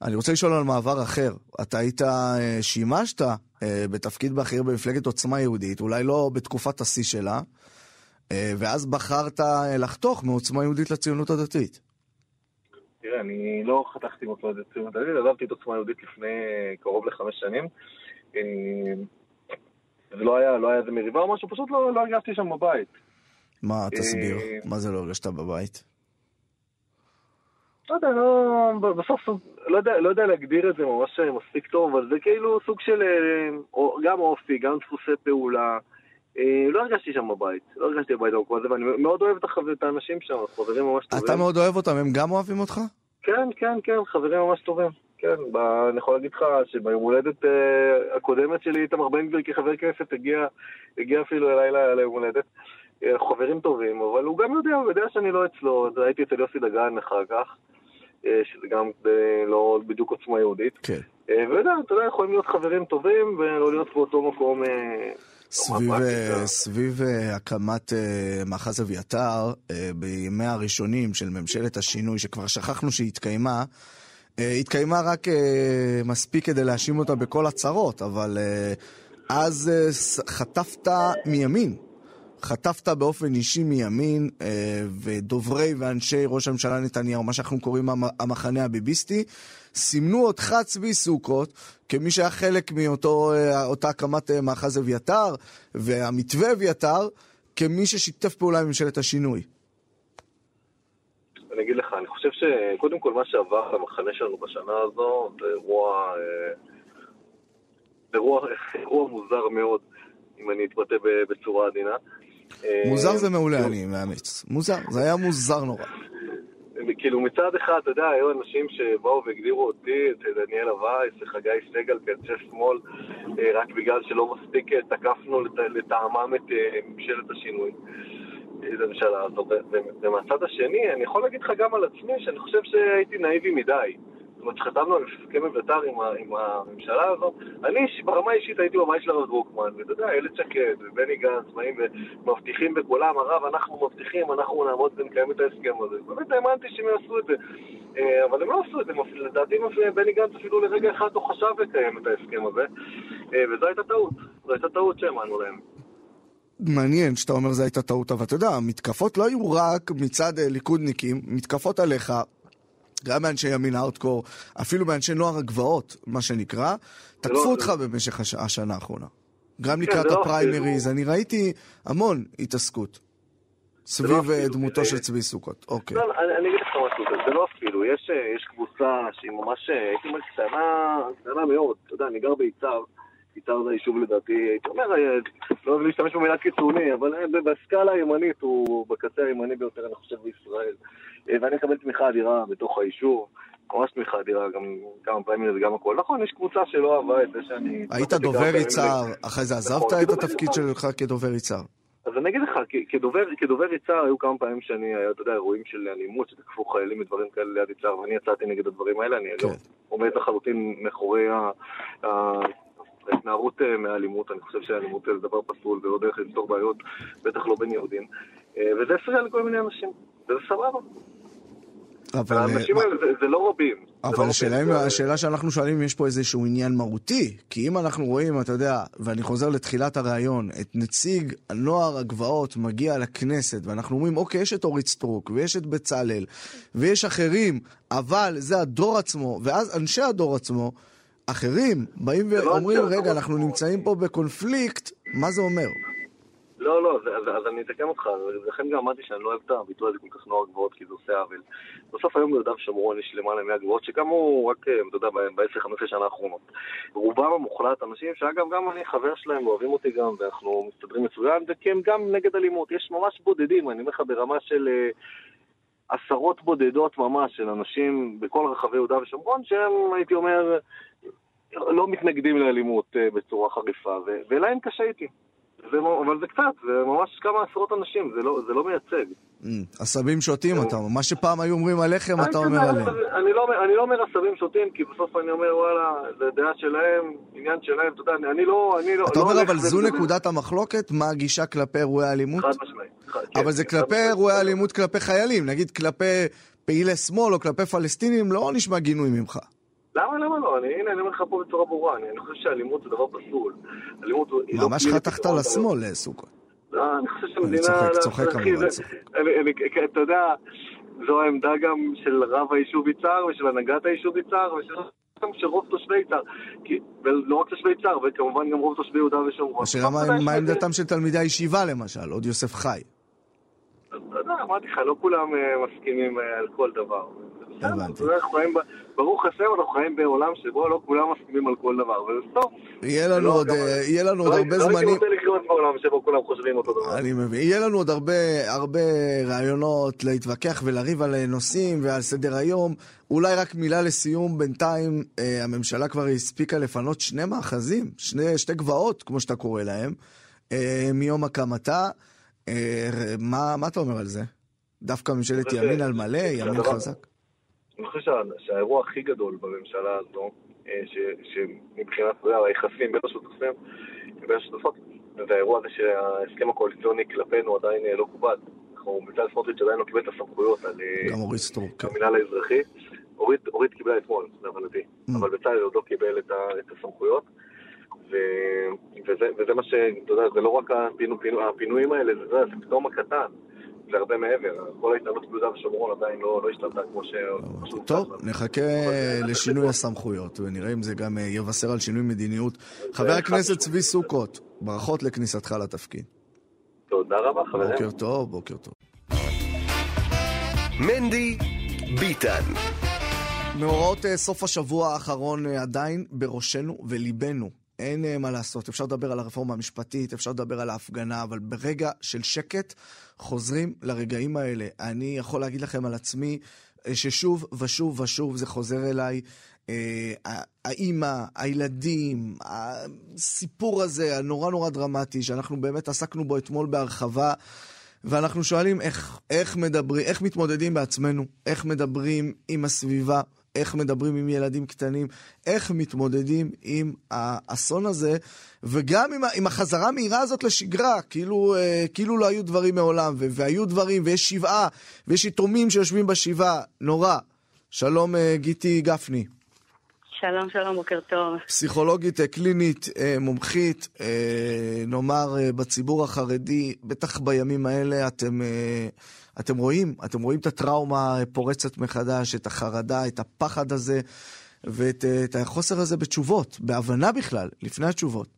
אני רוצה לשאול על מעבר אחר. אתה היית, אה, שימשת אה, בתפקיד בכיר במפלגת עוצמה יהודית, אולי לא בתקופת השיא שלה, אה, ואז בחרת לחתוך מעוצמה יהודית לציונות הדתית. תראה, אני לא חתכתי מעוצמה יהודית לציונות הדתית, עזבתי את עוצמה יהודית לפני קרוב לחמש שנים. זה לא היה, לא היה איזה מריבה או משהו, פשוט לא, לא הרגשתי שם בבית. מה, תסביר, מה זה לא הרגשת בבית? לא יודע, לא, בסוף, לא יודע, לא יודע להגדיר את זה ממש מספיק טוב, אבל זה כאילו סוג של גם אופי, גם דפוסי פעולה. לא הרגשתי שם בבית, לא הרגשתי בבית במקום הזה, ואני מאוד אוהב את האנשים שם, חברים ממש טובים. אתה מאוד אוהב אותם, הם גם אוהבים אותך? כן, כן, כן, חברים ממש טובים. כן, ב... אני יכול להגיד לך שביום הולדת uh, הקודמת שלי, איתמר בן גביר כחבר כנסת הגיע, הגיע אפילו אליי ליום הולדת. אה, חברים טובים, אבל הוא גם יודע, הוא יודע שאני לא אצלו, אז הייתי אצל יוסי דגן אחר כך, אה, שזה גם לא בדיוק עוצמה יהודית. כן. ויודע, אתה יודע, יכולים להיות חברים טובים ולא להיות באותו מקום... סביב, סביב הקמת מאחז אביתר, בימי הראשונים של ממשלת השינוי, שכבר שכחנו שהיא אה, התקיימה רק אה, מספיק כדי להאשים אותה בכל הצרות, אבל אה, אז חטפת מימין. חטפת באופן אישי מימין, ודוברי ואנשי ראש הממשלה נתניהו, מה שאנחנו קוראים המחנה הביביסטי, סימנו אותך, צבי סוכות, כמי שהיה חלק מאותה הקמת מאחז אביתר, והמתווה אביתר, כמי ששיתף פעולה עם ממשלת השינוי. אני אגיד לך, אני חושב שקודם כל מה שעבר למחנה שלנו בשנה הזו זה אירוע, אה, אירוע, אירוע מוזר מאוד, אם אני אתבטא בצורה עדינה. מוזר זה מעולה, אני מאמץ. מוזר, זה היה מוזר נורא. כאילו מצד אחד, אתה יודע, היו אנשים שבאו והגדירו אותי, את דניאל וייס, וחגי סגל כאנשי שמאל, אה, רק בגלל שלא מספיק אה, תקפנו לטעמם את ממשלת השינוי. לממשלה הזו. ומהצד השני, אני יכול להגיד לך גם על עצמי שאני חושב שהייתי נאיבי מדי. זאת אומרת, כשחתמנו על הסכם אביתר עם, עם הממשלה הזו, אני ברמה האישית הייתי בבית של הרב דרוקמן, ואתה יודע, איילת שקד ובני גנץ באים ומבטיחים בקולם, הרב, אנחנו מבטיחים, אנחנו נעמוד ונקיים את ההסכם הזה. באמת האמנתי שהם יעשו את זה. אה, אבל הם לא עשו את זה, לדעתי בני גנץ אפילו לרגע אחד לא חשב לקיים את ההסכם הזה, אה, וזו הייתה טעות. זו הייתה טעות שהאמנו להם. מעניין שאתה אומר זו הייתה טעות, אבל אתה יודע, המתקפות לא היו רק מצד אה, ליכודניקים, מתקפות עליך, גם מאנשי ימין הארדקור, אפילו מאנשי נוער הגבעות, מה שנקרא, תקפו לא, אותך זה... במשך הש... השנה האחרונה. גם כן, לקראת לא הפריימריז, אני ראיתי המון התעסקות סביב לא אה, דמותו זה... של צבי סוכות. אוקיי. לא, אני, אני אגיד לך משהו, זה לא אפילו, יש, אה, יש קבוצה שהיא ממש, הייתי אומר, קטנה, קטנה מאוד, אתה יודע, אני גר ביצהר. יצהר זה היישוב לדעתי, הייתי אומר, אה, לא אוהב להשתמש במילה קיצוני, אבל אה, בסקאלה הימנית הוא בקצה הימני ביותר, אני חושב, בישראל. אה, ואני מקבל תמיכה אדירה בתוך היישוב. ממש תמיכה אדירה, גם כמה פעמים וגם הכל. נכון, יש קבוצה שלא אהבה את זה שאני... היית דובר יצהר, אחרי זה עזבת נכון, את התפקיד שלך כדובר יצהר. אז אני אגיד לך, כדובר, כדובר יצהר היו כמה פעמים שאני, אתה יודע, אירועים של אלימות, שתקפו חיילים ודברים כאלה ליד יצהר, ואני יצאתי נגד הדברים האלה, אני לא כן. עומד לחלוטין מאחורי ההתנערות אה, מהאלימות, אני חושב שהאלימות זה דבר פסול ולא דרך לפתור בעיות, בטח לא בין יהודים. אה, וזה הפריע לכל מיני אנשים, וזה סבבה. אבל... האנשים האלה זה, זה לא רבים. אבל לא השאלה, רבים, זה... השאלה שאנחנו שואלים אם יש פה איזשהו עניין מהותי. כי אם אנחנו רואים, אתה יודע, ואני חוזר לתחילת הראיון, את נציג הנוער הגבעות מגיע לכנסת, ואנחנו אומרים, אוקיי, יש את אורית סטרוק, ויש את בצלאל, ויש אחרים, אבל זה הדור עצמו, ואז אנשי הדור עצמו, אחרים באים לא ואומרים, רגע, אנחנו נמצאים פה בקונפליקט, מה זה אומר? לא, לא, אז אני אתקן אותך, לכן גם אמרתי שאני לא אוהב את הביטוי הזה כל כך נוער גבוהות, כי זה עושה עוול. בסוף היום ביהודה ושומרון יש למעלה מאה גבוהות, שקמו רק, אה, אתה יודע, ב-10-15 שנה האחרונות. רובם המוחלט אנשים שאגב, גם אני חבר שלהם, אוהבים אותי גם, ואנחנו מסתדרים מצוין, וכי הם גם נגד אלימות. יש ממש בודדים, אני אומר לך, ברמה של... עשרות בודדות ממש של אנשים בכל רחבי יהודה ושומרון שהם, הייתי אומר, לא מתנגדים לאלימות אה, בצורה חריפה, ולהם קשה איתי. זה, אבל זה קצת, זה ממש כמה עשרות אנשים, זה לא, זה לא מייצג. Mm, עשבים שוטים אתה אומר, מה שפעם היו אומרים עליכם אתה אומר עליהם. אני לא, אני לא אומר עשבים שוטים, כי בסוף אני אומר וואלה, זה דעה שלהם, עניין שלהם, אתה יודע, אני לא... אני לא אתה אומר אבל זו נקודת המחלוקת, מה הגישה כלפי אירועי אלימות? חד משמעית. אבל זה כלפי אירועי אלימות כלפי חיילים, נגיד כלפי פעילי שמאל או כלפי פלסטינים, לא נשמע גינוי ממך. למה, למה לא? אני, הנה, אני אומר לך פה בצורה ברורה, אני, אני חושב שאלימות זה דבר פסול. אלימות היא לא... ממש חתכת לשמאל, סוכות. לא, אני חושב שהמדינה... אני צוחק, צוחק כמובן, צוחק. אתה יודע, זו העמדה גם של רב היישוב יצהר ושל הנהגת היישוב יצהר ושל... של רוב תושבי יצהר, ולא רק תושבי יצהר, וכמובן גם רוב תושבי יהודה ושומרון. השאלה מה עמדתם של תלמידי הישיבה למשל, עוד יוסף חי. אתה יודע, אמרתי לך, לא כולם אה, מסכימים אה, על כל דבר. הבנתי. ברוך השם, אנחנו חיים בעולם שבו לא כולם מסכימים על כל דבר, וזה טוב. יהיה לנו עוד, יהיה לנו עוד לא הרבה הייתי זמנים. רוצה לחיות בעולם שבו כולם חושבים אותו דבר. אני מבין. יהיה לנו עוד הרבה, הרבה רעיונות להתווכח ולריב על נושאים ועל סדר היום. אולי רק מילה לסיום, בינתיים אה, הממשלה כבר הספיקה לפנות שני מאחזים, שני, שתי גבעות, כמו שאתה קורא להם, אה, מיום הקמתה. אה, מה, אתה אומר על זה? דווקא ממשלת ימין על מלא, ימין חזק? אני חושב שה- שהאירוע הכי גדול בממשלה הזו, אה, ש- שמבחינת היחסים בין השותפים, בין השותפות, זה האירוע הזה שההסכם הקואליציוני כלפינו עדיין אה, לא כובד. אנחנו, בצלאל סמוטריץ' עדיין לא קיבל את הסמכויות על אה, גם אורית סטרוק. המינהל האזרחי. אורית, אורית קיבלה אתמול, להבנתי, Mm. אבל בצלאל עוד לא קיבל את, ה, את הסמכויות. ו, וזה, וזה מה ש... אתה יודע, זה לא רק הפינו, פינו, הפינויים האלה, זה, זה פתאום הקטן. זה הרבה מעבר. כל ההתנהלות ביהודה ושומרון עדיין לא, לא השתנתה כמו ש... טוב, לנו. נחכה לשינוי הסמכויות, ונראה אם זה גם אה, יבשר על שינוי מדיניות. חבר הכנסת. צבי סוכות, ברכות לכניסתך לתפקיד. תודה רבה, חברים. בוקר טוב, בוקר טוב. מנדי ביטן. מאורעות אה, סוף השבוע האחרון אה, עדיין בראשנו וליבנו. אין אה, מה לעשות, אפשר לדבר על הרפורמה המשפטית, אפשר לדבר על ההפגנה, אבל ברגע של שקט חוזרים לרגעים האלה. אני יכול להגיד לכם על עצמי אה, ששוב ושוב ושוב זה חוזר אליי. אה, האימא, הילדים, הסיפור הזה הנורא נורא דרמטי, שאנחנו באמת עסקנו בו אתמול בהרחבה, ואנחנו שואלים איך, איך מדברים, איך מתמודדים בעצמנו, איך מדברים עם הסביבה, איך מדברים עם ילדים קטנים, איך מתמודדים עם האסון הזה, וגם עם, עם החזרה המהירה הזאת לשגרה, כאילו, אה, כאילו לא היו דברים מעולם, ו- והיו דברים, ויש שבעה, ויש יתומים שיושבים בשבעה, נורא. שלום אה, גיטי גפני, שלום, שלום, בוקר טוב. פסיכולוגית אה, קלינית, אה, מומחית, אה, נאמר בציבור החרדי, בטח בימים האלה אתם, אתם רואים, אתם רואים את הטראומה פורצת מחדש, את החרדה, את הפחד הזה, ואת את החוסר הזה בתשובות, בהבנה בכלל, לפני התשובות.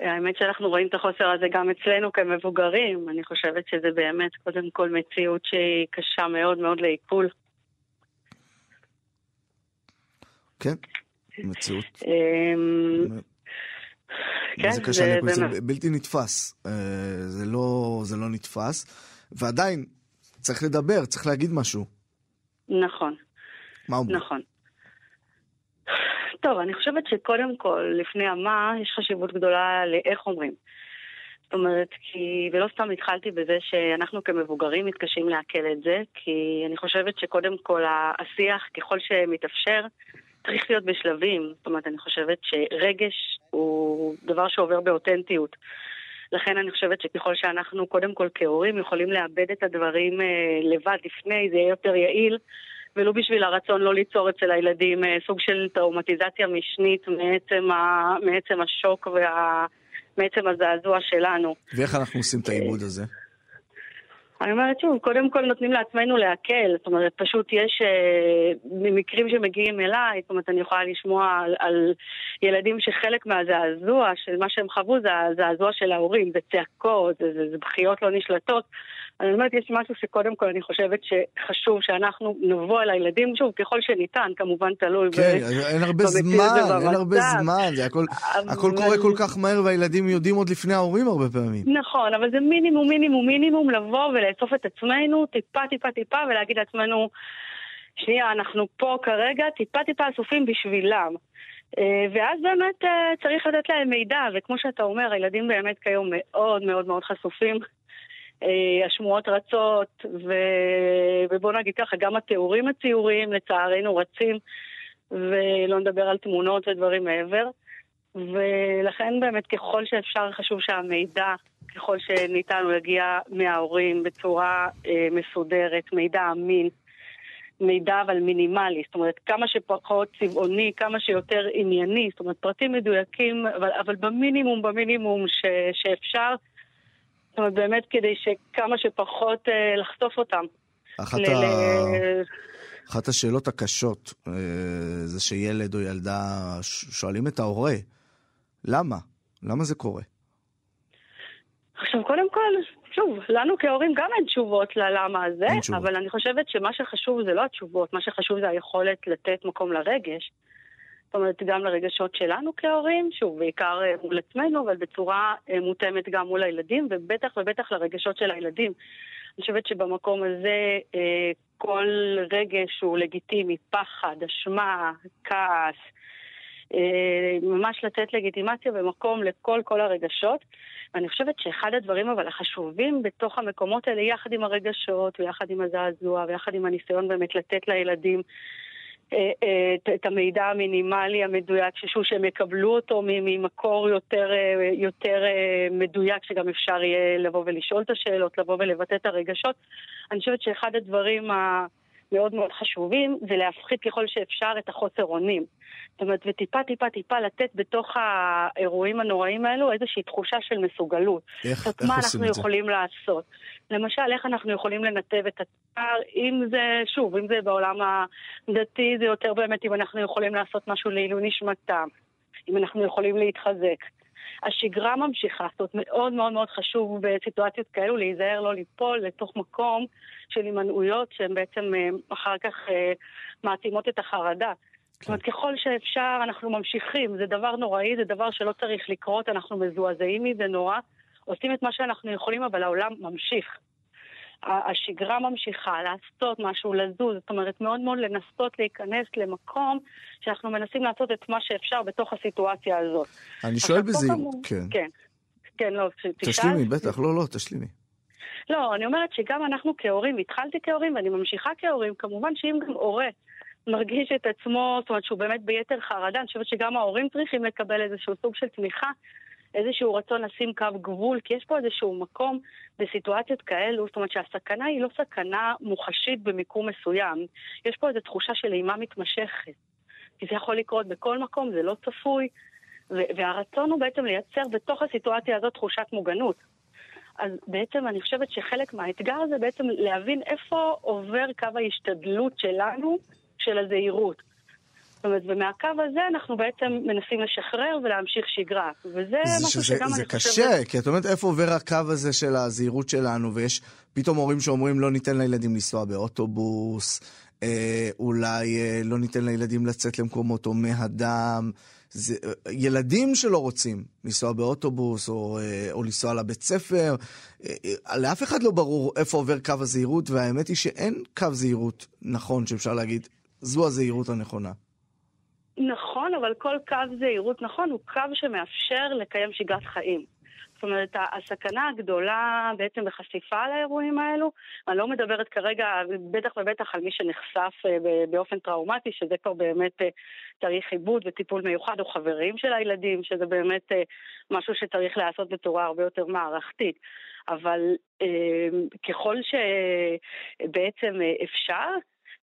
האמת שאנחנו רואים את החוסר הזה גם אצלנו כמבוגרים. אני חושבת שזה באמת קודם כל מציאות שהיא קשה מאוד מאוד לעיכול. כן, מציאות. אמ, כן, זה קשה, זה זה באמת. בלתי נתפס. אה, זה לא, זה לא נתפס. ועדיין, צריך לדבר, צריך להגיד משהו. נכון, מה אומרים? נכון. טוב, אני חושבת שקודם כל, לפני המה, יש חשיבות גדולה לאיך אומרים. זאת אומרת, כי, ולא סתם התחלתי בזה שאנחנו כמבוגרים מתקשים לעכל את זה, כי אני חושבת שקודם כל השיח, ככל שמתאפשר, צריך להיות בשלבים. זאת אומרת, אני חושבת שרגש הוא דבר שעובר באותנטיות. לכן אני חושבת שככל שאנחנו קודם כל כהורים יכולים לאבד את הדברים אה, לבד לפני, זה יהיה יותר יעיל, ולו בשביל הרצון לא ליצור אצל הילדים אה, סוג של טראומטיזציה משנית מעצם, ה, מעצם השוק וה... מעצם הזעזוע שלנו. ואיך אנחנו עושים את העיבוד הזה? אני אומרת שוב, קודם כל נותנים לעצמנו להקל, זאת אומרת, פשוט יש אה, מקרים שמגיעים אליי, זאת אומרת, אני יכולה לשמוע על, על ילדים שחלק מהזעזוע של מה שהם חוו זה הזעזוע של ההורים, זה צעקות, זה, זה, זה בכיות לא נשלטות. אני אומרת, יש משהו שקודם כל אני חושבת שחשוב שאנחנו נבוא אל הילדים, שוב, ככל שניתן, כמובן תלוי. ב- כן, אין הרבה זמן, אין הרבה. זמן, זה הכל, אבל- הכל קורה כל כך מהר והילדים יודעים עוד לפני ההורים הרבה פעמים. נכון, אבל זה מינימום, מינימום, מינימום לבוא ולאסוף את עצמנו טיפה, טיפה, טיפה, ולהגיד לעצמנו, שנייה, אנחנו פה כרגע טיפה, טיפה אסופים בשבילם. אה, ואז באמת אה, צריך לתת להם מידע, וכמו שאתה אומר, הילדים באמת כיום מאוד מאוד מאוד חשופים. אה, השמועות רצות, ו... ובוא נגיד ככה, גם התיאורים הציוריים לצערנו רצים, ולא נדבר על תמונות ודברים מעבר. ולכן באמת ככל שאפשר חשוב שהמידע, ככל שניתן, הוא יגיע מההורים בצורה אה, מסודרת, מידע אמין, מידע אבל מינימלי, זאת אומרת כמה שפחות צבעוני, כמה שיותר ענייני, זאת אומרת פרטים מדויקים, אבל, אבל במינימום, במינימום ש, שאפשר, זאת אומרת באמת כדי שכמה שפחות אה, לחשוף אותם. אחת, ל- ה... ל- אחת השאלות הקשות אה, זה שילד או ילדה שואלים את ההורה, למה? למה זה קורה? עכשיו, קודם כל, שוב, לנו כהורים גם אין תשובות ללמה הזה, אבל אני חושבת שמה שחשוב זה לא התשובות, מה שחשוב זה היכולת לתת מקום לרגש. זאת אומרת, גם לרגשות שלנו כהורים, שוב, בעיקר אה, מול עצמנו, אבל בצורה אה, מותאמת גם מול הילדים, ובטח ובטח לרגשות של הילדים. אני חושבת שבמקום הזה אה, כל רגש הוא לגיטימי, פחד, אשמה, כעס, ממש לתת לגיטימציה ומקום לכל כל הרגשות. ואני חושבת שאחד הדברים אבל החשובים בתוך המקומות האלה, יחד עם הרגשות, ויחד עם הזעזוע, ויחד עם הניסיון באמת לתת לילדים את המידע המינימלי המדויק, ששוב, שהם יקבלו אותו ממקור יותר, אה, יותר מדויק, שגם אפשר יהיה לבוא ולשאול את השאלות, לבוא ולבטא את הרגשות. אני חושבת שאחד הדברים ה... מאוד מאוד חשובים, זה להפחית ככל שאפשר את החוסר אונים. זאת אומרת, וטיפה טיפה טיפה לתת בתוך האירועים הנוראים האלו איזושהי תחושה של מסוגלות. איך, איך מה אנחנו יכולים זה? לעשות. למשל, איך אנחנו יכולים לנתב את הצער, אם זה, שוב, אם זה בעולם הדתי, זה יותר באמת אם אנחנו יכולים לעשות משהו לעילוי נשמתם, אם אנחנו יכולים להתחזק. השגרה ממשיכה, זאת אומרת מאוד מאוד מאוד חשוב בסיטואציות כאלו להיזהר לא ליפול לתוך מקום של הימנעויות שהן בעצם אה, אחר כך אה, מעצימות את החרדה. זאת אומרת, כן. ככל שאפשר אנחנו ממשיכים, זה דבר נוראי, זה דבר שלא צריך לקרות, אנחנו מזועזעים מזה נורא, עושים את מה שאנחנו יכולים, אבל העולם ממשיך. השגרה ממשיכה, לעשות משהו, לזוז, זאת אומרת, מאוד מאוד לנסות להיכנס למקום שאנחנו מנסים לעשות את מה שאפשר בתוך הסיטואציה הזאת. אני שואל בזהירות, כן. כן. כן, לא, תשאל. תשלימי, בטח, לא, לא, תשלימי. לא, אני אומרת שגם אנחנו כהורים, התחלתי כהורים ואני ממשיכה כהורים, כמובן שאם גם הורה מרגיש את עצמו, זאת אומרת שהוא באמת ביתר חרדה, אני חושבת שגם ההורים צריכים לקבל איזשהו סוג של תמיכה איזשהו רצון לשים קו גבול, כי יש פה איזשהו מקום בסיטואציות כאלו, זאת אומרת שהסכנה היא לא סכנה מוחשית במיקום מסוים, יש פה איזו תחושה של אימה מתמשכת. כי זה יכול לקרות בכל מקום, זה לא צפוי, והרצון הוא בעצם לייצר בתוך הסיטואציה הזאת תחושת מוגנות. אז בעצם אני חושבת שחלק מהאתגר זה בעצם להבין איפה עובר קו ההשתדלות שלנו של הזהירות. זאת אומרת, ומהקו הזה אנחנו בעצם מנסים לשחרר ולהמשיך שגרה. וזה משהו שזה, שגם זה אני חושבת... זה קשה, כי את אומרת איפה עובר הקו הזה של הזהירות שלנו, ויש פתאום הורים שאומרים לא ניתן לילדים לנסוע באוטובוס, אה, אולי אה, לא ניתן לילדים לצאת למקומות הומי הדם. זה, אה, ילדים שלא רוצים לנסוע באוטובוס או, אה, או לנסוע לבית ספר, אה, לאף אחד לא ברור איפה עובר קו הזהירות, והאמת היא שאין קו זהירות נכון שאפשר להגיד, זו הזהירות הנכונה. נכון, אבל כל קו זהירות נכון הוא קו שמאפשר לקיים שגרת חיים. זאת אומרת, הסכנה הגדולה בעצם בחשיפה לאירועים האלו, אני לא מדברת כרגע, בטח ובטח על מי שנחשף אה, באופן טראומטי, שזה כבר באמת אה, צריך עיבוד וטיפול מיוחד, או חברים של הילדים, שזה באמת אה, משהו שצריך להיעשות בצורה הרבה יותר מערכתית. אבל ככל שבעצם אפשר,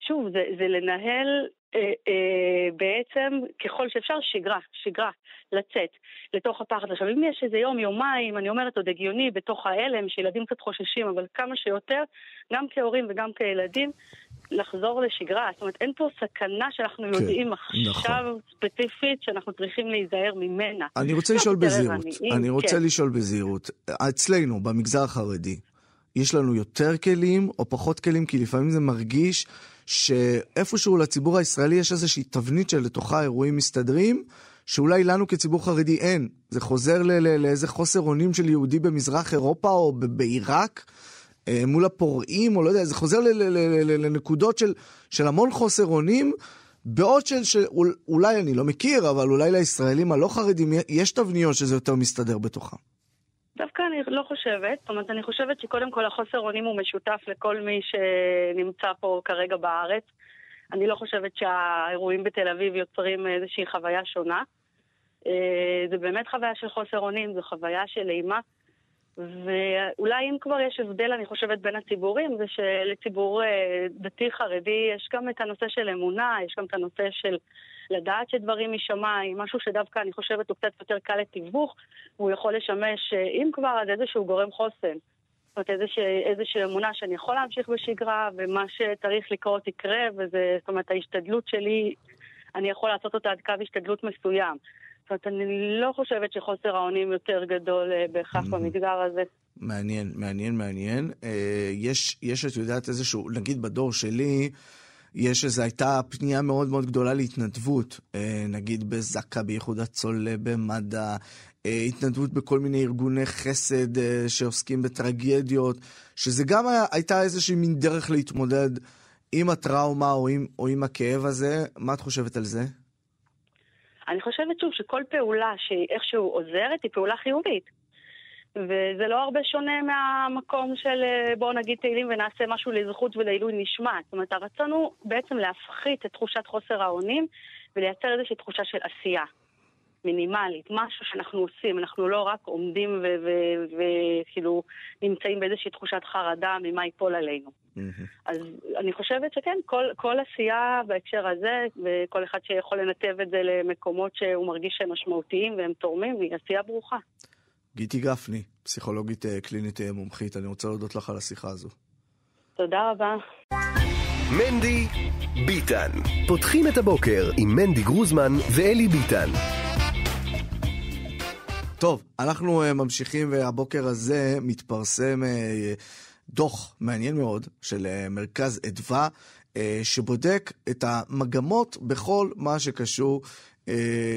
שוב, זה, זה לנהל אה, אה, בעצם ככל שאפשר שגרה, שגרה, לצאת לתוך הפחד. עכשיו, אם יש איזה יום, יומיים, אני אומרת עוד הגיוני, בתוך ההלם, שילדים קצת חוששים, אבל כמה שיותר, גם כהורים וגם כילדים, לחזור לשגרה. זאת אומרת, אין פה סכנה שאנחנו כן, יודעים עכשיו נכון. ספציפית שאנחנו צריכים להיזהר ממנה. אני רוצה לשאול בזהירות. אני רוצה כן. לשאול בזהירות. אצלנו, במגזר החרדי, יש לנו יותר כלים או פחות כלים? כי לפעמים זה מרגיש שאיפשהו לציבור הישראלי יש איזושהי תבנית שלתוכה אירועים מסתדרים, שאולי לנו כציבור חרדי אין. זה חוזר לאיזה חוסר אונים של יהודי במזרח אירופה או בעיראק. אה, מול הפורעים, או לא יודע, זה חוזר לנקודות של, של המון חוסר אונים, בעוד של, שאולי אני לא מכיר, אבל אולי לישראלים הלא חרדים יש תבניות שזה יותר מסתדר בתוכם. דווקא אני לא חושבת. זאת אומרת, אני חושבת שקודם כל החוסר אונים הוא משותף לכל מי שנמצא פה כרגע בארץ. אני לא חושבת שהאירועים בתל אביב יוצרים איזושהי חוויה שונה. אה, זה באמת חוויה של חוסר אונים, זו חוויה של אימה. ואולי אם כבר יש הבדל, אני חושבת, בין הציבורים, זה שלציבור אה, דתי-חרדי יש גם את הנושא של אמונה, יש גם את הנושא של לדעת שדברים משמיים, משהו שדווקא אני חושבת הוא קצת יותר קל לתיווך, והוא יכול לשמש, אה, אם כבר, אז איזשהו גורם חוסן. זאת אומרת, איזושהי, איזושהי אמונה שאני יכול להמשיך בשגרה, ומה שצריך לקרות יקרה, וזה, זאת אומרת, ההשתדלות שלי, אני יכול לעשות אותה עד קו השתדלות מסוים. זאת אומרת, אני לא חושבת שחוסר האונים יותר גדול אה, בהכרח mm-hmm. במגזר הזה. מעניין, מעניין, מעניין. יש, יש, את יודעת, איזשהו, נגיד בדור שלי, יש איזו, הייתה פנייה מאוד מאוד גדולה להתנדבות, נגיד בזק"א, באיחוד הצולה, במד"א, התנדבות בכל מיני ארגוני חסד שעוסקים בטרגדיות, שזה גם היה, הייתה איזושהי מין דרך להתמודד עם הטראומה או עם, או עם הכאב הזה. מה את חושבת על זה? אני חושבת שוב שכל פעולה שאיכשהו עוזרת היא פעולה חיובית. וזה לא הרבה שונה מהמקום של בואו נגיד תהילים ונעשה משהו לזכות ולעילוי נשמת. זאת אומרת, הרצון הוא בעצם להפחית את תחושת חוסר האונים ולייצר איזושהי תחושה של עשייה. מינימלית, משהו שאנחנו עושים, אנחנו לא רק עומדים וכאילו נמצאים באיזושהי תחושת חרדה ממה ייפול עלינו. אז אני חושבת שכן, כל, כל עשייה בהקשר הזה, וכל אחד שיכול לנתב את זה למקומות שהוא מרגיש שהם משמעותיים והם תורמים, היא עשייה ברוכה. גיטי גפני, פסיכולוגית אה, קלינית אה, מומחית, אני רוצה להודות לך על השיחה הזו. תודה רבה. מנדי ביטן. פותחים את הבוקר עם מנדי גרוזמן ואלי ביטן. טוב, אנחנו uh, ממשיכים והבוקר הזה מתפרסם דוח מעניין מאוד של מרכז אדווה, שבודק את המגמות בכל מה שקשור אה,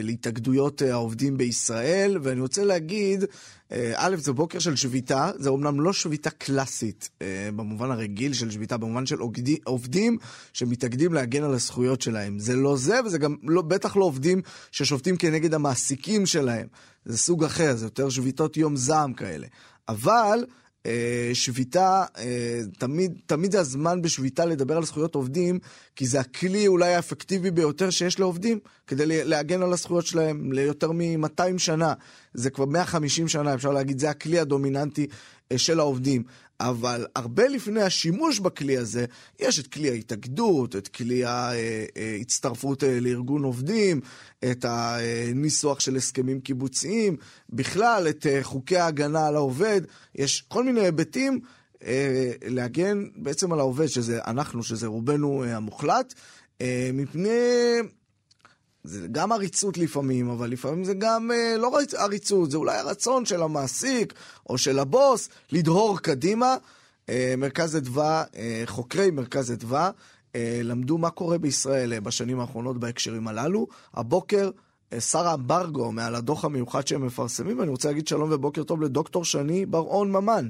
להתאגדויות אה, העובדים בישראל, ואני רוצה להגיד, אה, א', זה בוקר של שביתה, זה אומנם לא שביתה קלאסית במובן הרגיל של שביתה, במובן של עובדים שמתאגדים להגן על הזכויות שלהם. זה לא זה, וזה גם לא, בטח לא עובדים ששובתים כנגד המעסיקים שלהם. זה סוג אחר, זה יותר שביתות יום זעם כאלה. אבל... אה, שביתה, אה, תמיד, תמיד זה הזמן בשביתה לדבר על זכויות עובדים, כי זה הכלי אולי האפקטיבי ביותר שיש לעובדים, כדי להגן על הזכויות שלהם ליותר מ-200 שנה. זה כבר 150 שנה, אפשר להגיד, זה הכלי הדומיננטי אה, של העובדים. אבל הרבה לפני השימוש בכלי הזה, יש את כלי ההתאגדות, את כלי ההצטרפות לארגון עובדים, את הניסוח של הסכמים קיבוציים, בכלל את חוקי ההגנה על העובד. יש כל מיני היבטים להגן בעצם על העובד, שזה אנחנו, שזה רובנו המוחלט, מפני זה גם עריצות לפעמים, אבל לפעמים זה גם אה, לא עריצות, זה אולי הרצון של המעסיק או של הבוס לדהור קדימה. אה, מרכז אדווה, אה, חוקרי מרכז אדווה, אה, למדו מה קורה בישראל אה, בשנים האחרונות בהקשרים הללו. הבוקר אה, שרה אמברגו מעל הדוח המיוחד שהם מפרסמים, ואני רוצה להגיד שלום ובוקר טוב לדוקטור שני בר-און ממן.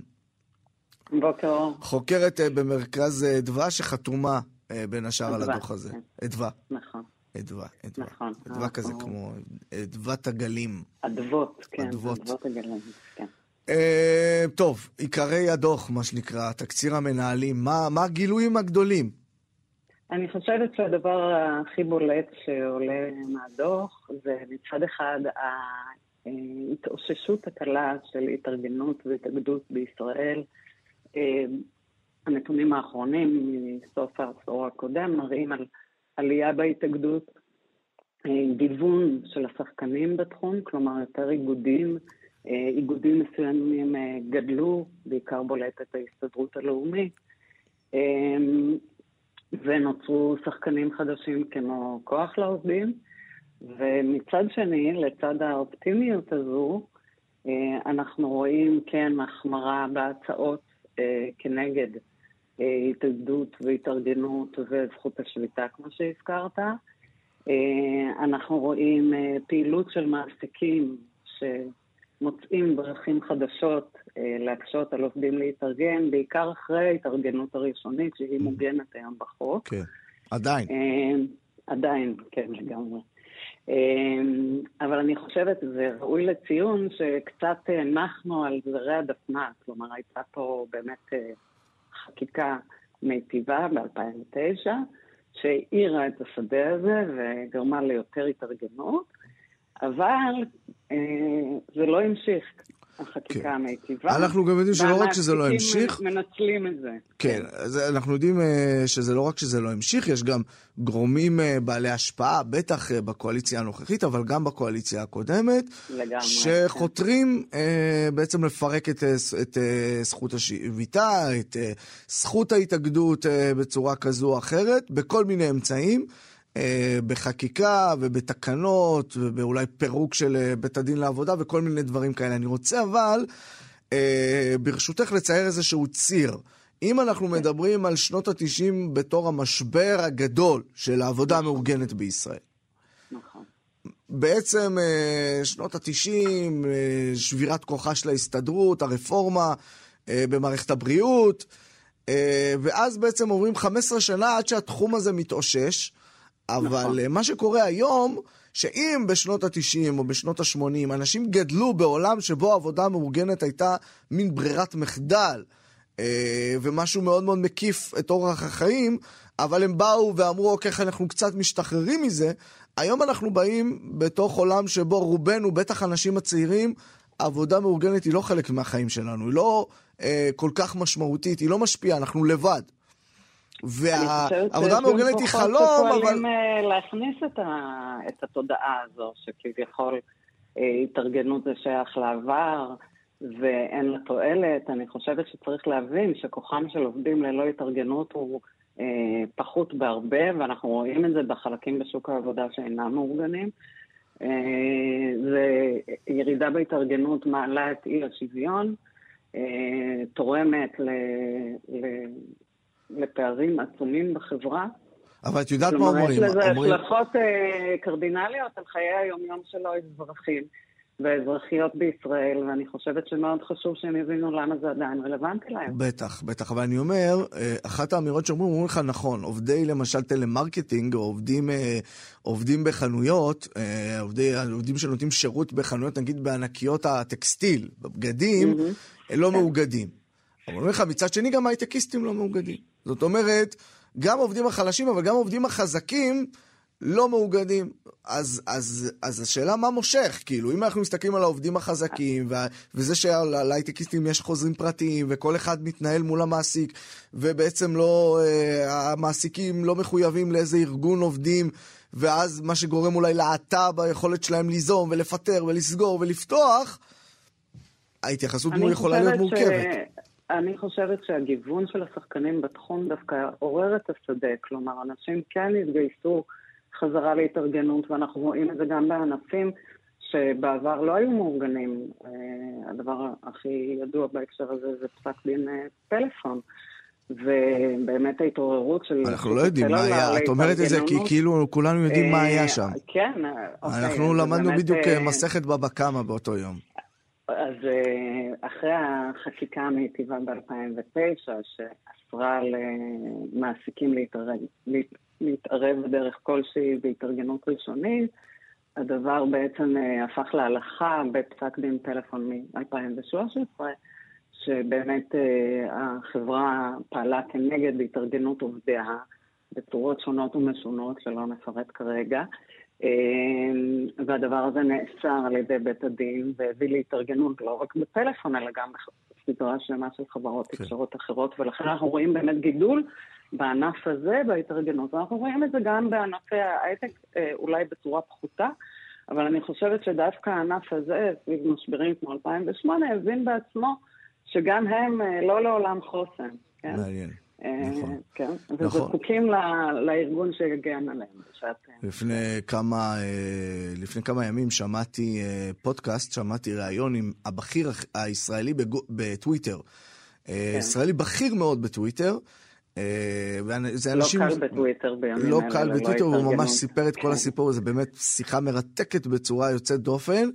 בוקר. חוקרת אה, במרכז אדווה שחתומה אה, בין השאר על הדוח הזה. אדווה. נכון. אדווה, אדווה. נכון. אדווה כזה כמו אדוות הגלים. אדוות, כן. אדוות. אדוות הגלים, כן. Uh, טוב, עיקרי הדוח, מה שנקרא, תקציר המנהלים, מה, מה הגילויים הגדולים? אני חושבת שהדבר הכי בולט שעולה מהדוח זה מצד אחד ההתאוששות הקלה של התארגנות והתאגדות בישראל. אה, הנתונים האחרונים מסוף העשור הקודם מראים על עלייה בהתאגדות, אה, גיוון של השחקנים בתחום, כלומר יותר איגודים, אה, איגודים מסוימים אה, גדלו, בעיקר בולטת ההסתדרות הלאומית, ונוצרו שחקנים חדשים כמו כוח לעובדים, ומצד שני, לצד האופטימיות הזו, אנחנו רואים כן החמרה בהצעות כנגד התאגדות והתארגנות וזכות השביתה, כמו שהזכרת. אה, אנחנו רואים אה, פעילות של מעסיקים שמוצאים דרכים חדשות אה, להקשות על עובדים להתארגן, בעיקר אחרי ההתארגנות הראשונית, שהיא mm-hmm. מוגנת היום בחוק. כן, עדיין. עדיין, כן, לגמרי. אבל אני חושבת, זה ראוי לציון, שקצת נחנו על זרי הדפנה, כלומר הייתה פה באמת חקיקה מיטיבה ב-2009, שהאירה את השדה הזה וגרמה ליותר התארגנות, אבל אה, זה לא המשיך. החקיקה כן. המיטיבה. אנחנו גם יודעים שלא רק שזה לא המשיך... מנצלים את זה. כן, אז אנחנו יודעים אה, שזה לא רק שזה לא המשיך, יש גם גורמים אה, בעלי השפעה, בטח אה, בקואליציה הנוכחית, אבל גם בקואליציה הקודמת, לגמרי. שחותרים כן. בעצם לפרק את, את זכות השביתה, את זכות ההתאגדות בצורה כזו או אחרת, בכל מיני אמצעים. אה, בחקיקה ובתקנות ואולי פירוק של אה, בית הדין לעבודה וכל מיני דברים כאלה. אני רוצה אבל אה, ברשותך לצייר איזשהו ציר. אם אנחנו מדברים על שנות ה-90 בתור המשבר הגדול של העבודה המאורגנת בישראל. נכון. בעצם שנות ה-90, אה, שבירת כוחה של ההסתדרות, הרפורמה במערכת הבריאות, ואז בעצם עוברים 15 שנה עד שהתחום הזה מתאושש. אבל נכון. מה שקורה היום, שאם בשנות ה-90 או בשנות ה-80 אנשים גדלו בעולם שבו עבודה מאורגנת הייתה מין ברירת מחדל, ומשהו מאוד מאוד מקיף את אורח החיים, אבל הם באו ואמרו, אוקיי, אנחנו קצת משתחררים מזה, היום אנחנו באים בתוך עולם שבו רובנו, בטח האנשים הצעירים, עבודה מאורגנת היא לא חלק מהחיים שלנו, היא לא אה, כל כך משמעותית, היא לא משפיעה, אנחנו לבד. והעבודה המאורגנת היא חלום, אבל... אני חושבת שפועלים להכניס את, ה... את התודעה הזו, שכביכול אה, התארגנות זה שייך לעבר, ואין לה תועלת. אני חושבת שצריך להבין שכוחם של עובדים ללא התארגנות הוא אה, פחות בהרבה, ואנחנו רואים את זה בחלקים בשוק העבודה שאינם מאורגנים. וירידה אה, בהתארגנות מעלה את אי השוויון, אה, תורמת ל... ל... לפערים עצומים בחברה. אבל את יודעת מה אומרים? כלומר, יש לזה אומרים... השלכות קרדינליות על חיי היום-יום של האזרחים. והאזרחיות בישראל, ואני חושבת שמאוד חשוב שהם יבינו למה זה עדיין רלוונטי להם. בטח, בטח, אבל אני אומר, אה, אחת האמירות שאומרים, אומרים לך נכון, עובדי למשל טלמרקטינג, או עובדים, אה, עובדים בחנויות, אה, עובדי, עובדים שנותנים שירות בחנויות, נגיד בענקיות הטקסטיל, בבגדים, mm-hmm. לא כן. מאוגדים. אבל אומרים לך, מצד שני גם הייטקיסטים לא מאוגדים. זאת אומרת, גם העובדים החלשים, אבל גם העובדים החזקים, לא מאוגדים. אז, אז, אז השאלה מה מושך, כאילו, אם אנחנו מסתכלים על העובדים החזקים, ו, וזה שלהייטקיסטים יש חוזרים פרטיים, וכל אחד מתנהל מול המעסיק, ובעצם לא, אה, המעסיקים לא מחויבים לאיזה ארגון עובדים, ואז מה שגורם אולי להאטה ביכולת שלהם ליזום, ולפטר, ולסגור, ולפתוח, ההתייחסות מול יכולה להיות מורכבת. ש... אני חושבת שהגיוון של השחקנים בתחום דווקא עורר את השדה, כלומר, אנשים כן התגייסו חזרה להתארגנות, ואנחנו רואים את זה גם בענפים שבעבר לא היו מאורגנים. אה, הדבר הכי ידוע בהקשר הזה זה פסק דין אה, פלאפון. ובאמת ההתעוררות של... אנחנו לא יודעים מה היה, את אומרת את זה כי כאילו כולנו יודעים מה היה שם. כן, אוקיי. אנחנו למדנו בדיוק אה, מסכת בבא קמא באותו יום. אז אחרי החקיקה המיטיבה ב-2009, שאסרה למעסיקים להתערב בדרך כלשהי בהתארגנות ראשונית. הדבר בעצם אה, הפך להלכה בפסק דין טלפון מ-2013, שבאמת אה, החברה פעלה כנגד התארגנות עובדיה בצורות שונות ומשונות, שלא נפרט כרגע. אה, והדבר הזה נאסר על ידי בית הדין והביא להתארגנות לא רק בפלאפון, אלא גם בסדרה שלמה של חברות כן. תקשורת אחרות, ולכן אנחנו רואים באמת גידול בענף הזה, בהתארגנות. אנחנו רואים את זה גם בענפי ההייטק, אה, אולי בצורה פחותה, אבל אני חושבת שדווקא הענף הזה, סביב משברים כמו 2008, הבין בעצמו שגם הם אה, לא לעולם חוסן. כן? מעניין. אה, נכון. כן, נכון. וזקוקים לארגון שיגן עליהם בשעת... לפני כמה, לפני כמה ימים שמעתי פודקאסט, שמעתי ראיון עם הבכיר הישראלי בטוויטר. כן. ישראלי בכיר מאוד בטוויטר, אה, זה אנשים... לא קל בטוויטר בימים לא קל לא בטוויטר, הוא ממש סיפר את כל כן. הסיפור, זה באמת שיחה מרתקת בצורה יוצאת דופן.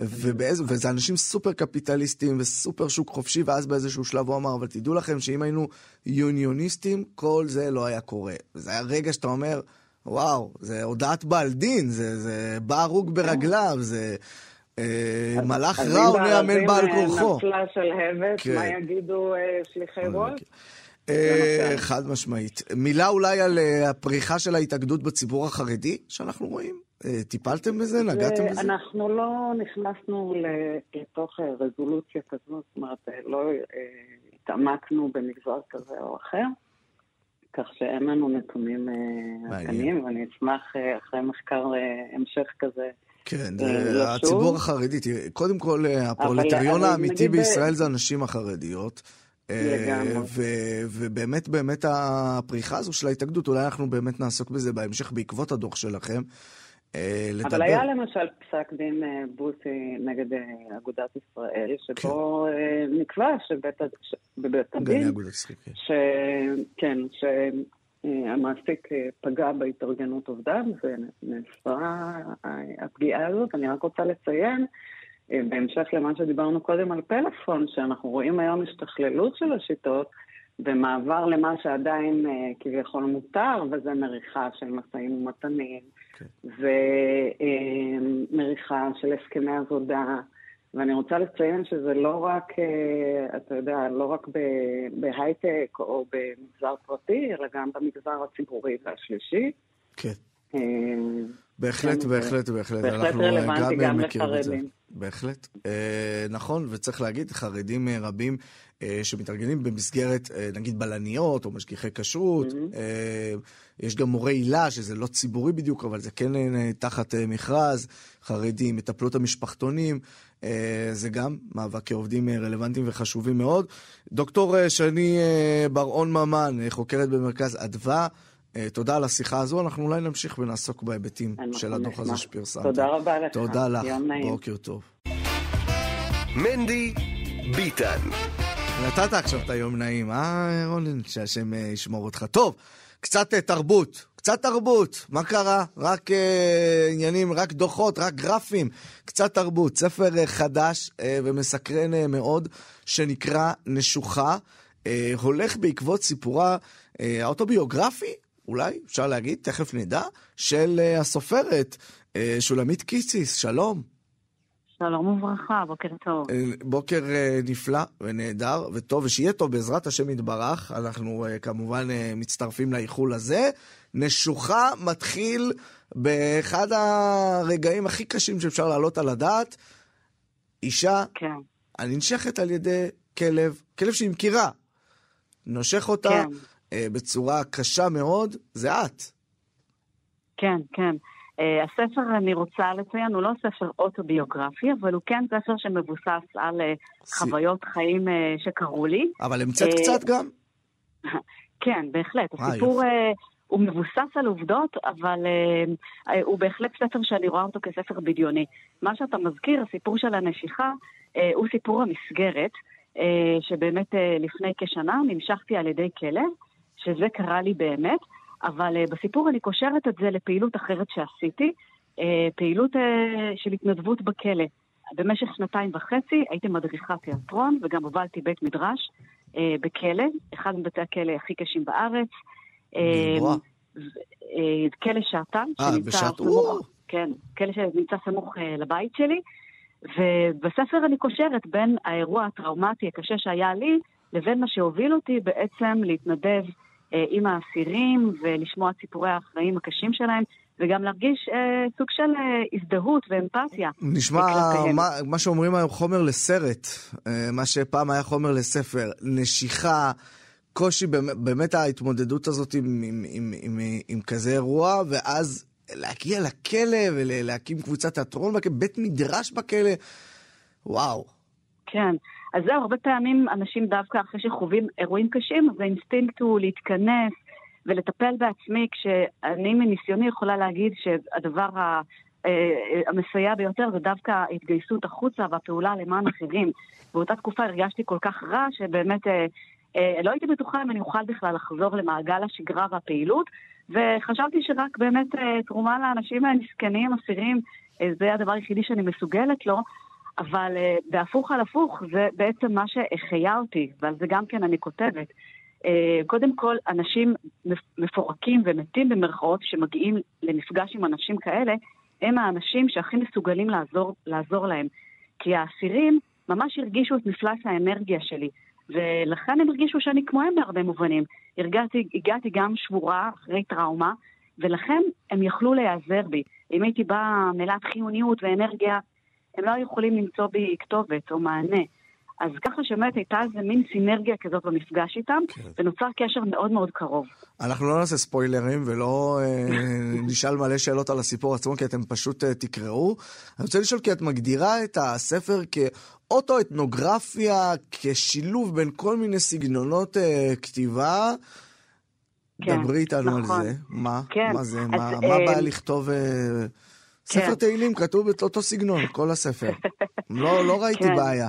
ובאיזה, וזה אנשים סופר קפיטליסטים וסופר שוק חופשי, ואז באיזשהו שלב הוא אמר, אבל תדעו לכם שאם היינו יוניוניסטים, כל זה לא היה קורה. זה היה רגע שאתה אומר, וואו, זה הודעת בעל דין, זה, זה בא הרוג ברגליו, זה אה, מלאך רע עונה אמן בעל כורחו. נפלה של הבט, כן. מה יגידו אה, שליחי? אה, חד משמעית. מילה אולי על אה, הפריחה של ההתאגדות בציבור החרדי שאנחנו רואים? אה, טיפלתם בזה? נגעתם בזה? אנחנו לא נכנסנו לתוך רזולוציה כזאת, זאת אומרת, לא התעמקנו במגזר כזה או אחר, כך שאין לנו נתונים עדכניים, ואני אשמח אחרי מחקר המשך כזה. כן, הציבור החרדי, קודם כל, הפרולטריון האמיתי בישראל זה הנשים החרדיות. ובאמת, באמת הפריחה הזו של ההתאגדות, אולי אנחנו באמת נעסוק בזה בהמשך בעקבות הדוח שלכם. אה, לדבר. אבל היה למשל פסק דין אה, בוסי נגד אה, אגודת ישראל, שבו כן. נקבע שבית, הדין, כן. ש, כן, שהמעסיק פגע בהתארגנות עובדיו, ונאסרה הפגיעה הזאת. אני רק רוצה לציין, בהמשך למה שדיברנו קודם על פלאפון, שאנחנו רואים היום השתכללות של השיטות, במעבר למה שעדיין כביכול מותר, וזה מריחה של משאים ומתנים. כן. ומריחה של הסכמי עבודה. ואני רוצה לציין שזה לא רק, אה, אתה יודע, לא רק בהייטק או במגזר פרטי, אלא גם במגזר הציבורי והשלישי. כן. אה, בהחלט, כן, בהחלט, בהחלט. בהחלט רלוונטי גם לחרדים. בהחלט. אה, נכון, וצריך להגיד, חרדים רבים שמתארגנים במסגרת, אה, נגיד, בלניות או משגיחי כשרות. Mm-hmm. אה, יש גם מורי הילה, שזה לא ציבורי בדיוק, אבל זה כן אה, תחת אה, מכרז. חרדים, מטפלות המשפחתונים. אה, זה גם מאבקי עובדים אה, רלוונטיים וחשובים מאוד. דוקטור אה, שני אה, בר-און ממן, אה, חוקרת במרכז אדווה. אה, תודה על השיחה הזו, אנחנו אולי נמשיך ונעסוק בהיבטים של הדוח הזה שפרסמת. תודה רבה לך. תודה לך, בוקר טוב. מנדי ביטן. נתת עכשיו את היום נעים, אה, רולין? שהשם אה, ישמור אותך. טוב, קצת תרבות. קצת תרבות, מה קרה? רק uh, עניינים, רק דוחות, רק גרפים, קצת תרבות. ספר uh, חדש uh, ומסקרן uh, מאוד, שנקרא נשוכה, uh, הולך בעקבות סיפורה uh, האוטוביוגרפי אולי, אפשר להגיד, תכף נדע, של uh, הסופרת uh, שולמית קיציס. שלום. שלום וברכה, בוקר טוב. Uh, בוקר uh, נפלא ונהדר וטוב, ושיהיה טוב בעזרת השם יתברך. אנחנו uh, כמובן מצטרפים לאיחול הזה. נשוכה מתחיל באחד הרגעים הכי קשים שאפשר להעלות על הדעת. אישה כן. הננשכת על ידי כלב, כלב שהיא מכירה. נושך אותה. כן. אה, בצורה קשה מאוד, זה את. כן, כן. Uh, הספר, אני רוצה לציין, הוא לא ספר אוטוביוגרפי, אבל הוא כן ספר שמבוסס על uh, חוויות חיים uh, שקרו לי. אבל המצאת קצת גם? כן, בהחלט. הסיפור הוא מבוסס על עובדות, אבל uh, הוא בהחלט ספר שאני רואה אותו כספר בדיוני. מה שאתה מזכיר, הסיפור של הנשיכה, uh, הוא סיפור המסגרת, uh, שבאמת uh, לפני כשנה נמשכתי על ידי כלב. שזה קרה לי באמת, אבל uh, בסיפור אני קושרת את זה לפעילות אחרת שעשיתי, uh, פעילות uh, של התנדבות בכלא. במשך שנתיים וחצי הייתי מדריכת תיאטרון וגם הובלתי בית מדרש בכלא, אחד מבתי הכלא הכי קשים בארץ. גלבוע? כלא שעתן, שנמצא סמוך, כן, כלא שנמצא סמוך לבית שלי. ובספר אני קושרת בין האירוע הטראומטי הקשה שהיה לי לבין מה שהוביל אותי בעצם להתנדב אה, עם האסירים ולשמוע את סיפורי החיים הקשים שלהם. וגם להרגיש אה, סוג של אה, הזדהות ואמפתיה. נשמע מה, מה שאומרים היום חומר לסרט, אה, מה שפעם היה חומר לספר, נשיכה, קושי, באמת ההתמודדות הזאת עם, עם, עם, עם, עם כזה אירוע, ואז להגיע לכלא ולהקים קבוצת תיאטרון, בית מדרש בכלא, וואו. כן, אז זהו, הרבה פעמים אנשים דווקא אחרי שחווים אירועים קשים, אז האינסטינקט הוא להתכנס ולטפל בעצמי, כשאני מניסיוני יכולה להגיד שהדבר ה... אה, המסייע ביותר זה דווקא ההתגייסות החוצה והפעולה למען אחרים. באותה תקופה הרגשתי כל כך רע, שבאמת אה, אה, לא הייתי בטוחה אם אני אוכל בכלל לחזור למעגל השגרה והפעילות, וחשבתי שרק באמת אה, תרומה לאנשים המסכנים, אסירים, אה, זה הדבר היחידי שאני מסוגלת לו. אבל uh, בהפוך על הפוך, זה בעצם מה שהחיה אותי, ועל זה גם כן אני כותבת. Uh, קודם כל, אנשים מפורקים ומתים במרכאות שמגיעים למפגש עם אנשים כאלה, הם האנשים שהכי מסוגלים לעזור, לעזור להם. כי האסירים ממש הרגישו את מפלס האנרגיה שלי, ולכן הם הרגישו שאני כמוהם בהרבה מובנים. הרגעתי, הגעתי גם שבורה אחרי טראומה, ולכן הם יכלו להיעזר בי. אם הייתי באה מלאת חיוניות ואנרגיה, הם לא יכולים למצוא בי כתובת או מענה. אז ככה שבאמת הייתה איזה מין סינרגיה כזאת במפגש איתם, כן. ונוצר קשר מאוד מאוד קרוב. אנחנו לא נעשה ספוילרים ולא אה, נשאל מלא שאלות על הסיפור עצמו, כי אתם פשוט אה, תקראו. אני רוצה לשאול, כי את מגדירה את הספר כאוטו-אתנוגרפיה, כשילוב בין כל מיני סגנונות אה, כתיבה. כן, דברי איתנו נכון. על זה. מה? כן. מה זה? אז, מה, אה... מה בא לכתוב... אה... ספר כן. תהילים כתוב באותו סגנון, כל הספר. לא, לא ראיתי כן. בעיה.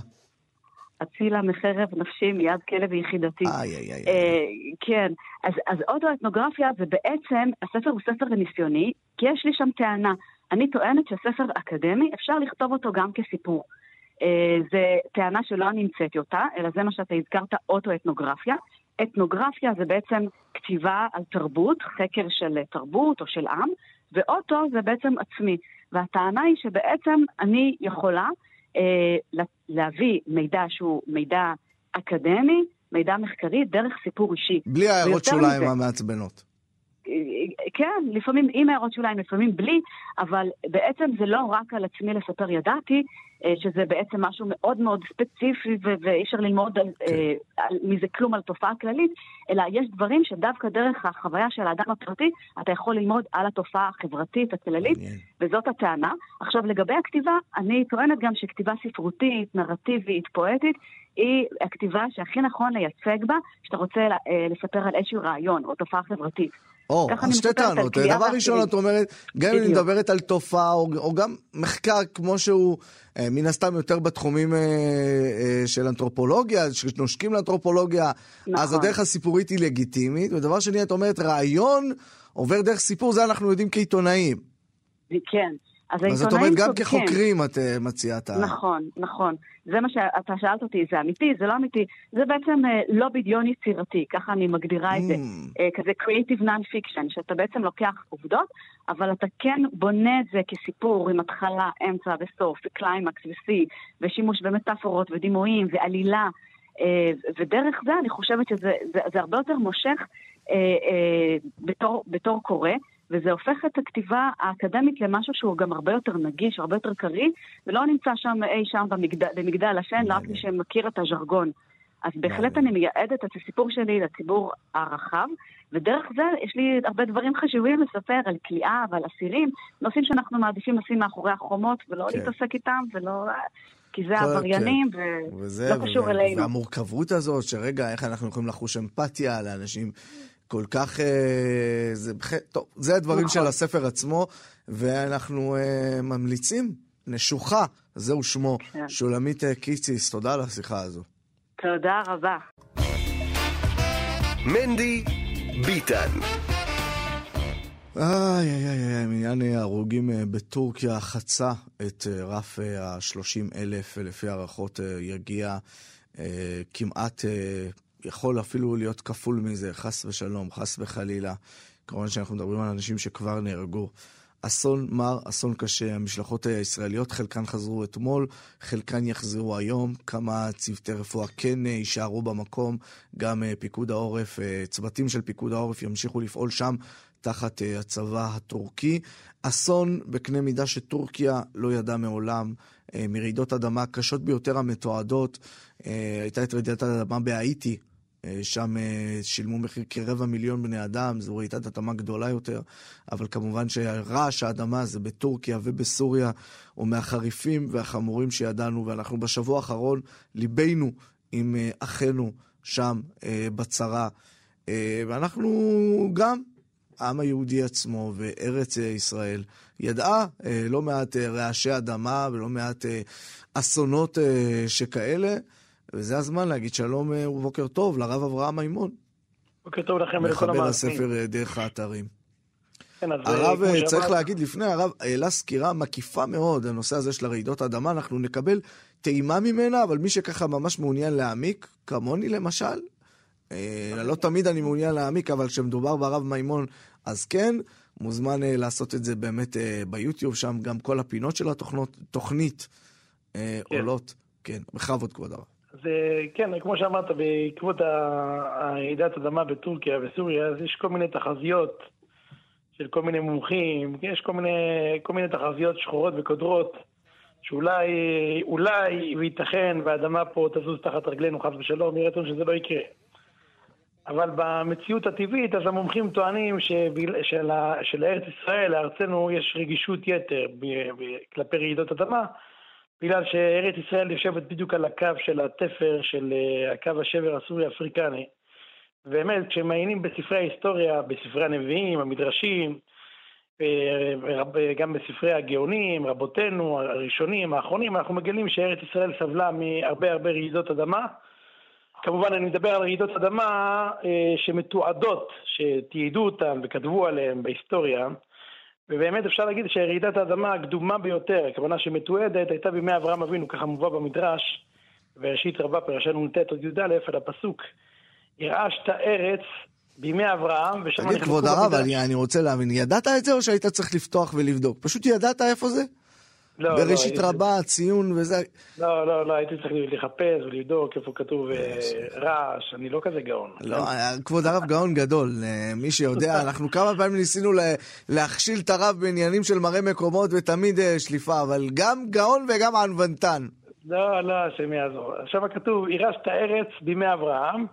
אצילה מחרב נפשי מיד כלב יחידתי. איי, איי, איי. אה, כן, אז, אז אוטואתנוגרפיה זה בעצם, הספר הוא ספר ניסיוני, כי יש לי שם טענה. אני טוענת שספר אקדמי, אפשר לכתוב אותו גם כסיפור. אה, זה טענה שלא אני המצאתי אותה, אלא זה מה שאתה הזכרת, אוטואתנוגרפיה. אתנוגרפיה זה בעצם כתיבה על תרבות, חקר של תרבות או של עם, ואוטו זה בעצם עצמי. והטענה היא שבעצם אני יכולה אה, להביא מידע שהוא מידע אקדמי, מידע מחקרי, דרך סיפור אישי. בלי הערות שוליים המעצבנות. כן, לפעמים עם הערות שוליים, לפעמים בלי, אבל בעצם זה לא רק על עצמי לספר ידעתי, אה, שזה בעצם משהו מאוד מאוד ספציפי ואי אפשר ללמוד על, כן. אה, על, מזה כלום על תופעה כללית, אלא יש דברים שדווקא דרך החוויה של האדם הפרטי אתה יכול ללמוד על התופעה החברתית הכללית, מעניין. וזאת הטענה. עכשיו לגבי הכתיבה, אני טוענת גם שכתיבה ספרותית, נרטיבית, פואטית, היא הכתיבה שהכי נכון לייצג בה, שאתה רוצה אה, לספר על איזשהו רעיון או תופעה חברתית. או, אז שתי טענות. דבר ראשון, את אומרת, גם אם אני מדברת על תופעה, או, או גם מחקר כמו שהוא, אה, מן הסתם יותר בתחומים אה, אה, של אנתרופולוגיה, שנושקים לאנתרופולוגיה, נכון. אז הדרך הסיפורית היא לגיטימית. ודבר שני, את אומרת, רעיון עובר דרך סיפור, זה אנחנו יודעים כעיתונאים. כן. אז העיתונאים צודקים. אז את אומרת, גם כחוקרים את אה, מציעה את ה... נכון, נכון. זה מה שאתה שאלת אותי, זה אמיתי, זה לא אמיתי. זה בעצם אה, לא בדיון יצירתי, ככה אני מגדירה את זה. אה, כזה creative non-fiction, שאתה בעצם לוקח עובדות, אבל אתה כן בונה את זה כסיפור עם התחלה, אמצע וסוף, וקליימקס ושיא, ושימוש במטאפורות ודימויים ועלילה. ודרך זה אני חושבת שזה זה, זה הרבה יותר מושך uh, uh, בתור, בתור קורא. וזה הופך את הכתיבה האקדמית למשהו שהוא גם הרבה יותר נגיש, הרבה יותר קריא, ולא נמצא שם אי שם במגדל, במגדל השן, רק מי שמכיר את הז'רגון. אז בהחלט אני מייעדת את הסיפור שלי לציבור הרחב, ודרך זה יש לי הרבה דברים חשובים לספר על כליאה ועל אסירים, נושאים שאנחנו מעדיפים לשים מאחורי החומות ולא כן. להתעסק איתם, ולא... כי זה עבריינים, כן. ולא קשור אלינו. והמורכבות הזאת, שרגע, איך אנחנו יכולים לחוש אמפתיה לאנשים כל כך... אה, זה, טוב, זה הדברים נכון. של הספר עצמו, ואנחנו אה, ממליצים, נשוכה, זהו שמו, כן. שולמית אה, קיציס, תודה על השיחה הזו. תודה רבה. מנדי ביטן איי, איי, איי, עניין ההרוגים בטורקיה חצה את רף ה-30 אלף, לפי הערכות יגיע כמעט יכול אפילו להיות כפול מזה, חס ושלום, חס וחלילה. כמובן שאנחנו מדברים על אנשים שכבר נהרגו. אסון מר, אסון קשה. המשלחות הישראליות, חלקן חזרו אתמול, חלקן יחזרו היום. כמה צוותי רפואה כן יישארו במקום. גם אה, פיקוד העורף, אה, צוותים של פיקוד העורף ימשיכו לפעול שם תחת אה, הצבא הטורקי. אסון בקנה מידה שטורקיה לא ידעה מעולם. מרעידות אדמה קשות ביותר המתועדות. הייתה את רעידת האדמה בהאיטי שם אה, שילמו מחיר כרבע מיליון בני אדם, זו רעידת אדמה גדולה יותר, אבל כמובן שרעש האדמה זה בטורקיה ובסוריה הוא מהחריפים והחמורים שידענו, ואנחנו בשבוע האחרון, ליבנו עם אה, אחינו שם בצרה. ואנחנו גם, העם היהודי עצמו וארץ ישראל, ידעה לא מעט רעשי אדמה ולא מעט אסונות שכאלה. וזה הזמן להגיד שלום אה, ובוקר טוב לרב אברהם מימון. בוקר טוב לכם ולכל המאזינים. מחבר הספר אה, דרך האתרים. כן, הרב, אה, צריך שאמר... להגיד לפני, הרב העלה סקירה מקיפה מאוד, הנושא הזה של הרעידות האדמה, אנחנו נקבל טעימה ממנה, אבל מי שככה ממש מעוניין להעמיק, כמוני למשל, לא תמיד אני מעוניין להעמיק, אבל כשמדובר ברב מימון, אז כן, מוזמן לעשות את זה באמת ביוטיוב, שם גם כל הפינות של התוכנית כן. עולות. כן, בכבוד כבוד הרב. אז כן, כמו שאמרת, בעקבות הרעידת אדמה בטורקיה וסוריה, אז יש כל מיני תחזיות של כל מיני מומחים, יש כל מיני, כל מיני תחזיות שחורות וקודרות, שאולי, אולי וייתכן והאדמה פה תזוז תחת רגלינו חס ושלום, יהיה רצון שזה לא יקרה. אבל במציאות הטבעית, אז המומחים טוענים שלארץ ישראל, לארצנו, יש רגישות יתר כלפי רעידות אדמה, בגלל שארץ ישראל יושבת בדיוק על הקו של התפר של אה, הקו השבר הסורי-אפריקני. באמת, כשמעיינים בספרי ההיסטוריה, בספרי הנביאים, המדרשים, גם בספרי הגאונים, רבותינו, הראשונים, האחרונים, אנחנו מגלים שארץ ישראל סבלה מהרבה הרבה רעידות אדמה. כמובן אני מדבר על רעידות אדמה אה, שמתועדות, שתיעדו אותן וכתבו עליהן בהיסטוריה, ובאמת אפשר להגיד שרעידת האדמה הקדומה ביותר, הכוונה שמתועדת, הייתה בימי אברהם אבינו, ככה מובא במדרש, בראשית רבה פרשת נ"ט עוד י"א, על הפסוק, ירעשת ארץ בימי אברהם, ושם... תגיד, כבוד הרב, אני, אני רוצה להבין, ידעת את זה או שהיית צריך לפתוח ולבדוק? פשוט ידעת איפה זה? לא, לא בראשית לא, רבה, הייתי... ציון וזה... לא, לא, לא, הייתי צריך לחפש ולבדוק איפה כתוב אה, רעש, אני לא כזה גאון. לא, אה, כבוד הרב גאון גדול, אה, מי שיודע, אנחנו כמה פעמים ניסינו להכשיל את הרב בעניינים של מראה מקומות ותמיד שליפה, אבל גם גאון וגם ענוונתן. לא, לא, השם יעזור. עכשיו כתוב, יירשת הארץ בימי אברהם.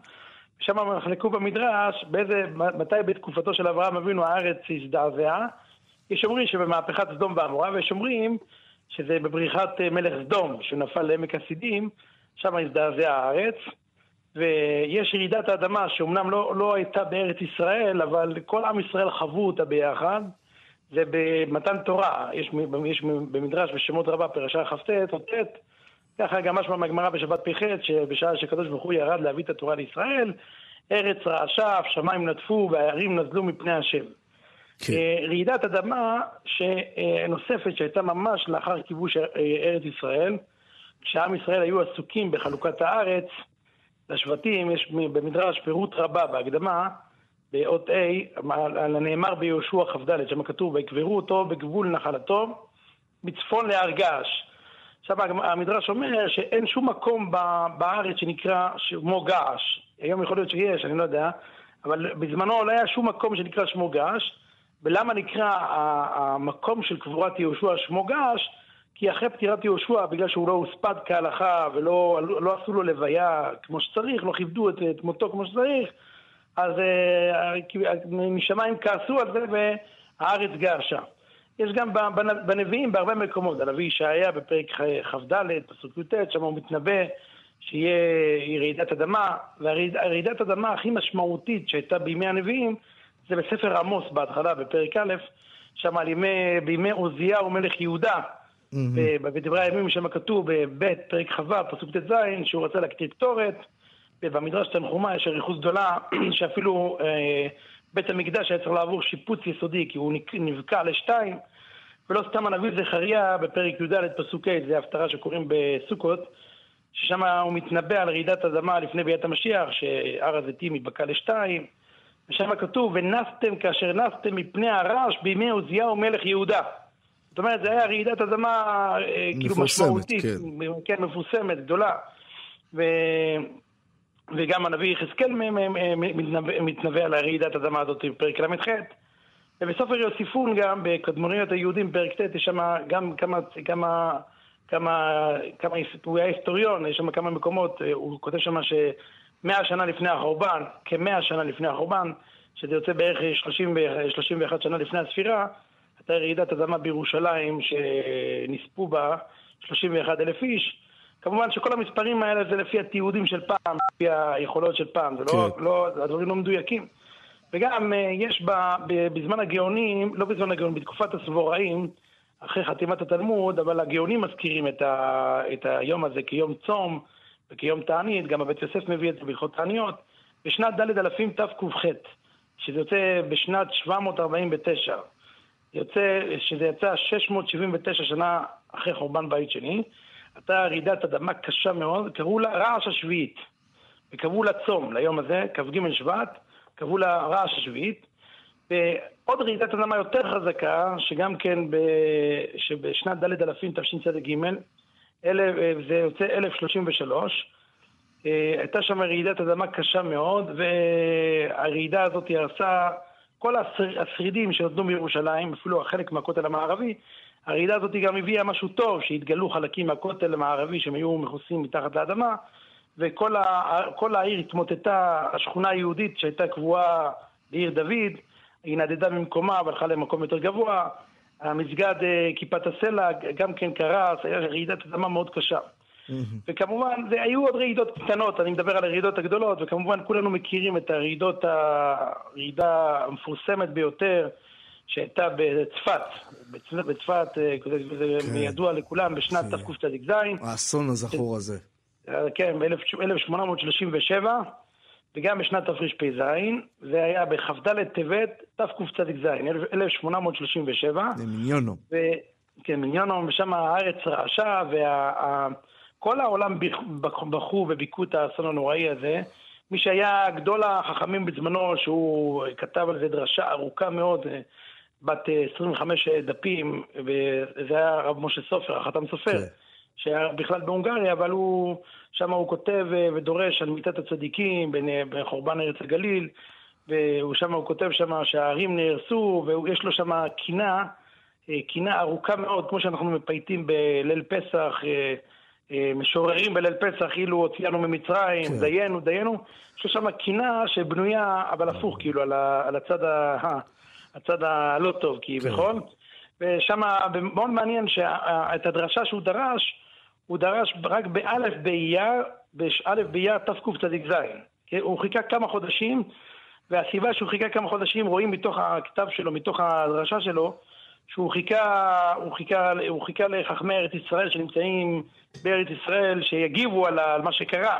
שם נחלקו במדרש באיזה, מתי בתקופתו של אברהם אבינו הארץ הזדעזעה. יש אומרים שבמהפכת סדום ועמורה, ויש אומרים שזה בבריחת אה, מלך סדום, שהוא נפל לעמק הסידים, שם הזדעזעה הארץ. ויש ירידת האדמה שאומנם לא, לא הייתה בארץ ישראל, אבל כל עם ישראל חוו אותה ביחד. זה במתן תורה, יש, יש במדרש בשמות רבה, פרשה כ"ט או ט', ככה גם משמע מהגמרא בשבת פ"ח, שבשעה שקדוש ברוך הוא ירד להביא את התורה לישראל, ארץ רעשה, שמיים נטפו והערים נזלו מפני השם. כן. אה, רעידת אדמה נוספת שהייתה ממש לאחר כיבוש אה, ארץ ישראל, כשעם ישראל היו עסוקים בחלוקת הארץ לשבטים, יש במדרש פירוט רבה בהקדמה, באות ה', על הנאמר ביהושע כ"ד, שם כתוב, ויקברו אותו בגבול נחלתו, מצפון להר געש. עכשיו המדרש אומר שאין שום מקום בארץ שנקרא שמו געש. היום יכול להיות שיש, אני לא יודע, אבל בזמנו לא היה שום מקום שנקרא שמו געש. ולמה נקרא המקום של קבורת יהושע שמו געש? כי אחרי פטירת יהושע, בגלל שהוא לא הוספד כהלכה ולא לא עשו לו לוויה כמו שצריך, לא כיבדו את, את מותו כמו שצריך, אז uh, משמיים כעסו על זה והארץ געשה. יש גם בנביאים בהרבה מקומות, הנביא ישעיה בפרק כ"ד, פסוק י"ט, שם הוא מתנבא שיהיה רעידת אדמה, והרעידת אדמה הכי משמעותית שהייתה בימי הנביאים זה בספר עמוס בהתחלה, בפרק א', שם על ימי, בימי עוזיהו מלך יהודה, mm-hmm. בדברי הימים שם כתוב בב' פרק כ"ו, פסוק ט"ז, שהוא רצה להקטיר קטורת, ובמדרש תנחומה יש אריכות גדולה, שאפילו אה, בית המקדש היה צריך לעבור שיפוץ יסודי, כי הוא נבקע לשתיים, ולא סתם הנביא זכריה בפרק י"ד פסוק ה', זה הפטרה שקוראים בסוכות, ששם הוא מתנבא על רעידת אדמה לפני ביאת המשיח, שהר הזיתים יבקע לשתיים, ושם כתוב, ונסתם כאשר נסתם מפני הרעש בימי עוזיהו מלך יהודה. זאת אומרת, זה היה רעידת אדמה אה, כאילו משמעותית, כן. כן, מפורסמת, גדולה. ו... וגם הנביא יחזקאל מתנבא על הרעידת אדמה הזאת בפרק ל"ח. ובסופר יוסיפון גם, בקדמוניות היהודים, פרק ט', יש שם גם כמה, כמה, כמה, כמה, הוא היה היסטוריון, יש שם כמה מקומות, אה, הוא כותב שם שמאה שנה לפני החורבן, כמאה שנה לפני החורבן, שזה יוצא בערך 30, 31 שנה לפני הספירה, הייתה רעידת אדמה בירושלים שנספו בה 31 אלף איש. כמובן שכל המספרים האלה זה לפי התיעודים של פעם, לפי היכולות של פעם, זה לא, כן. לא, הדברים לא מדויקים. וגם אה, יש בה, בזמן הגאונים, לא בזמן הגאונים, בתקופת הסבוראים, אחרי חתימת התלמוד, אבל הגאונים מזכירים את, ה, את היום הזה כיום צום וכיום תענית, גם הבית יוסף מביא את זה בהלכות תעניות, בשנת ד' אלפים תק"ח, שזה יוצא בשנת 749. יוצא, שזה יצא 679 שנה אחרי חורבן בית שני, הייתה רעידת אדמה קשה מאוד, קראו לה רעש השביעית. וקראו לה צום, ליום הזה, כ"ג שבט, קראו לה רעש השביעית. ועוד רעידת אדמה יותר חזקה, שגם כן ב... שבשנת ד' אלפים תשצ"ג, זה יוצא 1033, אה, הייתה שם רעידת אדמה קשה מאוד, והרעידה הזאת הרסה כל השרידים שנותנו בירושלים, אפילו חלק מהכותל המערבי, הרעידה הזאת גם הביאה משהו טוב, שהתגלו חלקים מהכותל המערבי שהם היו מכוסים מתחת לאדמה, וכל העיר התמוטטה, השכונה היהודית שהייתה קבועה בעיר דוד, היא נדדה ממקומה והלכה למקום יותר גבוה. המסגד אה, כיפת הסלע גם כן קרס, היה רעידת אדמה מאוד קשה. וכמובן, זה היו עוד רעידות קטנות, אני מדבר על הרעידות הגדולות, וכמובן כולנו מכירים את הרעידות, הרעידה המפורסמת ביותר שהייתה בצפת, בצפת, אה, זה כן. ידוע לכולם, בשנת כן. תקצ"ז. האסון הזכור הזה. כן, ב-1837, וגם בשנת תרפ"ז, זה היה בכ"ד טבת תקצ"ז, 1837. זה מיניונו. כן, מיניונו, ושם הארץ רעשה, וכל העולם בכו וביכו את האסון הנוראי הזה. מי שהיה גדול החכמים בזמנו, שהוא כתב על זה דרשה ארוכה מאוד, בת 25 דפים, וזה היה הרב משה סופר, החתם סופר, כן. שהיה בכלל בהונגריה, אבל הוא, שם הוא כותב ודורש על מיתת הצדיקים בחורבן ארץ הגליל, ושם הוא כותב שם שהערים נהרסו, ויש לו שם קינה, קינה ארוכה מאוד, כמו שאנחנו מפייטים בליל פסח, אה, משוררים בליל פסח, כאילו הוציאנו ממצרים, כן. דיינו, דיינו. יש לו שם קינה שבנויה, אבל הפוך, כאילו, על, ה, על הצד, ה, הצד הלא טוב, כביכול. כן. ושם מאוד מעניין שאת הדרשה שהוא דרש, הוא דרש רק באלף באייר, באלף באייר תקצ"ז. כן? הוא חיכה כמה חודשים, והסיבה שהוא חיכה כמה חודשים, רואים מתוך הכתב שלו, מתוך הדרשה שלו, שהוא חיכה, הוא חיכה, הוא חיכה לחכמי ארץ ישראל שנמצאים בארץ ישראל, שיגיבו על, על מה שקרה.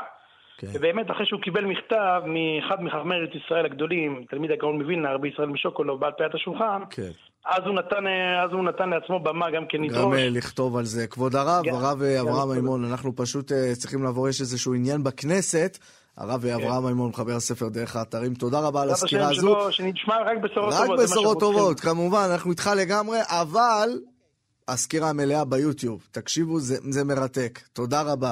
כן. ובאמת, אחרי שהוא קיבל מכתב מאחד מחכמי ארץ ישראל הגדולים, תלמיד הגאון מווילנה, רבי ישראל משוקולוב, בעל פיית השולחן, כן. אז הוא, נתן, אז הוא נתן לעצמו במה גם כן לדרוש. גם אה, לכתוב על זה. כבוד הרב, גם, הרב אה, אברהם מימון, אנחנו פשוט uh, צריכים לעבור, יש איזשהו עניין בכנסת. הרב כן. אברהם מימון, מחבר הספר דרך האתרים, תודה רבה על הסקירה הזו. שנשמע רק בשורות טובות. רק בשורות טובות, כמובן, אנחנו איתך לגמרי, אבל הסקירה המלאה ביוטיוב, תקשיבו, זה, זה מרתק. תודה רבה.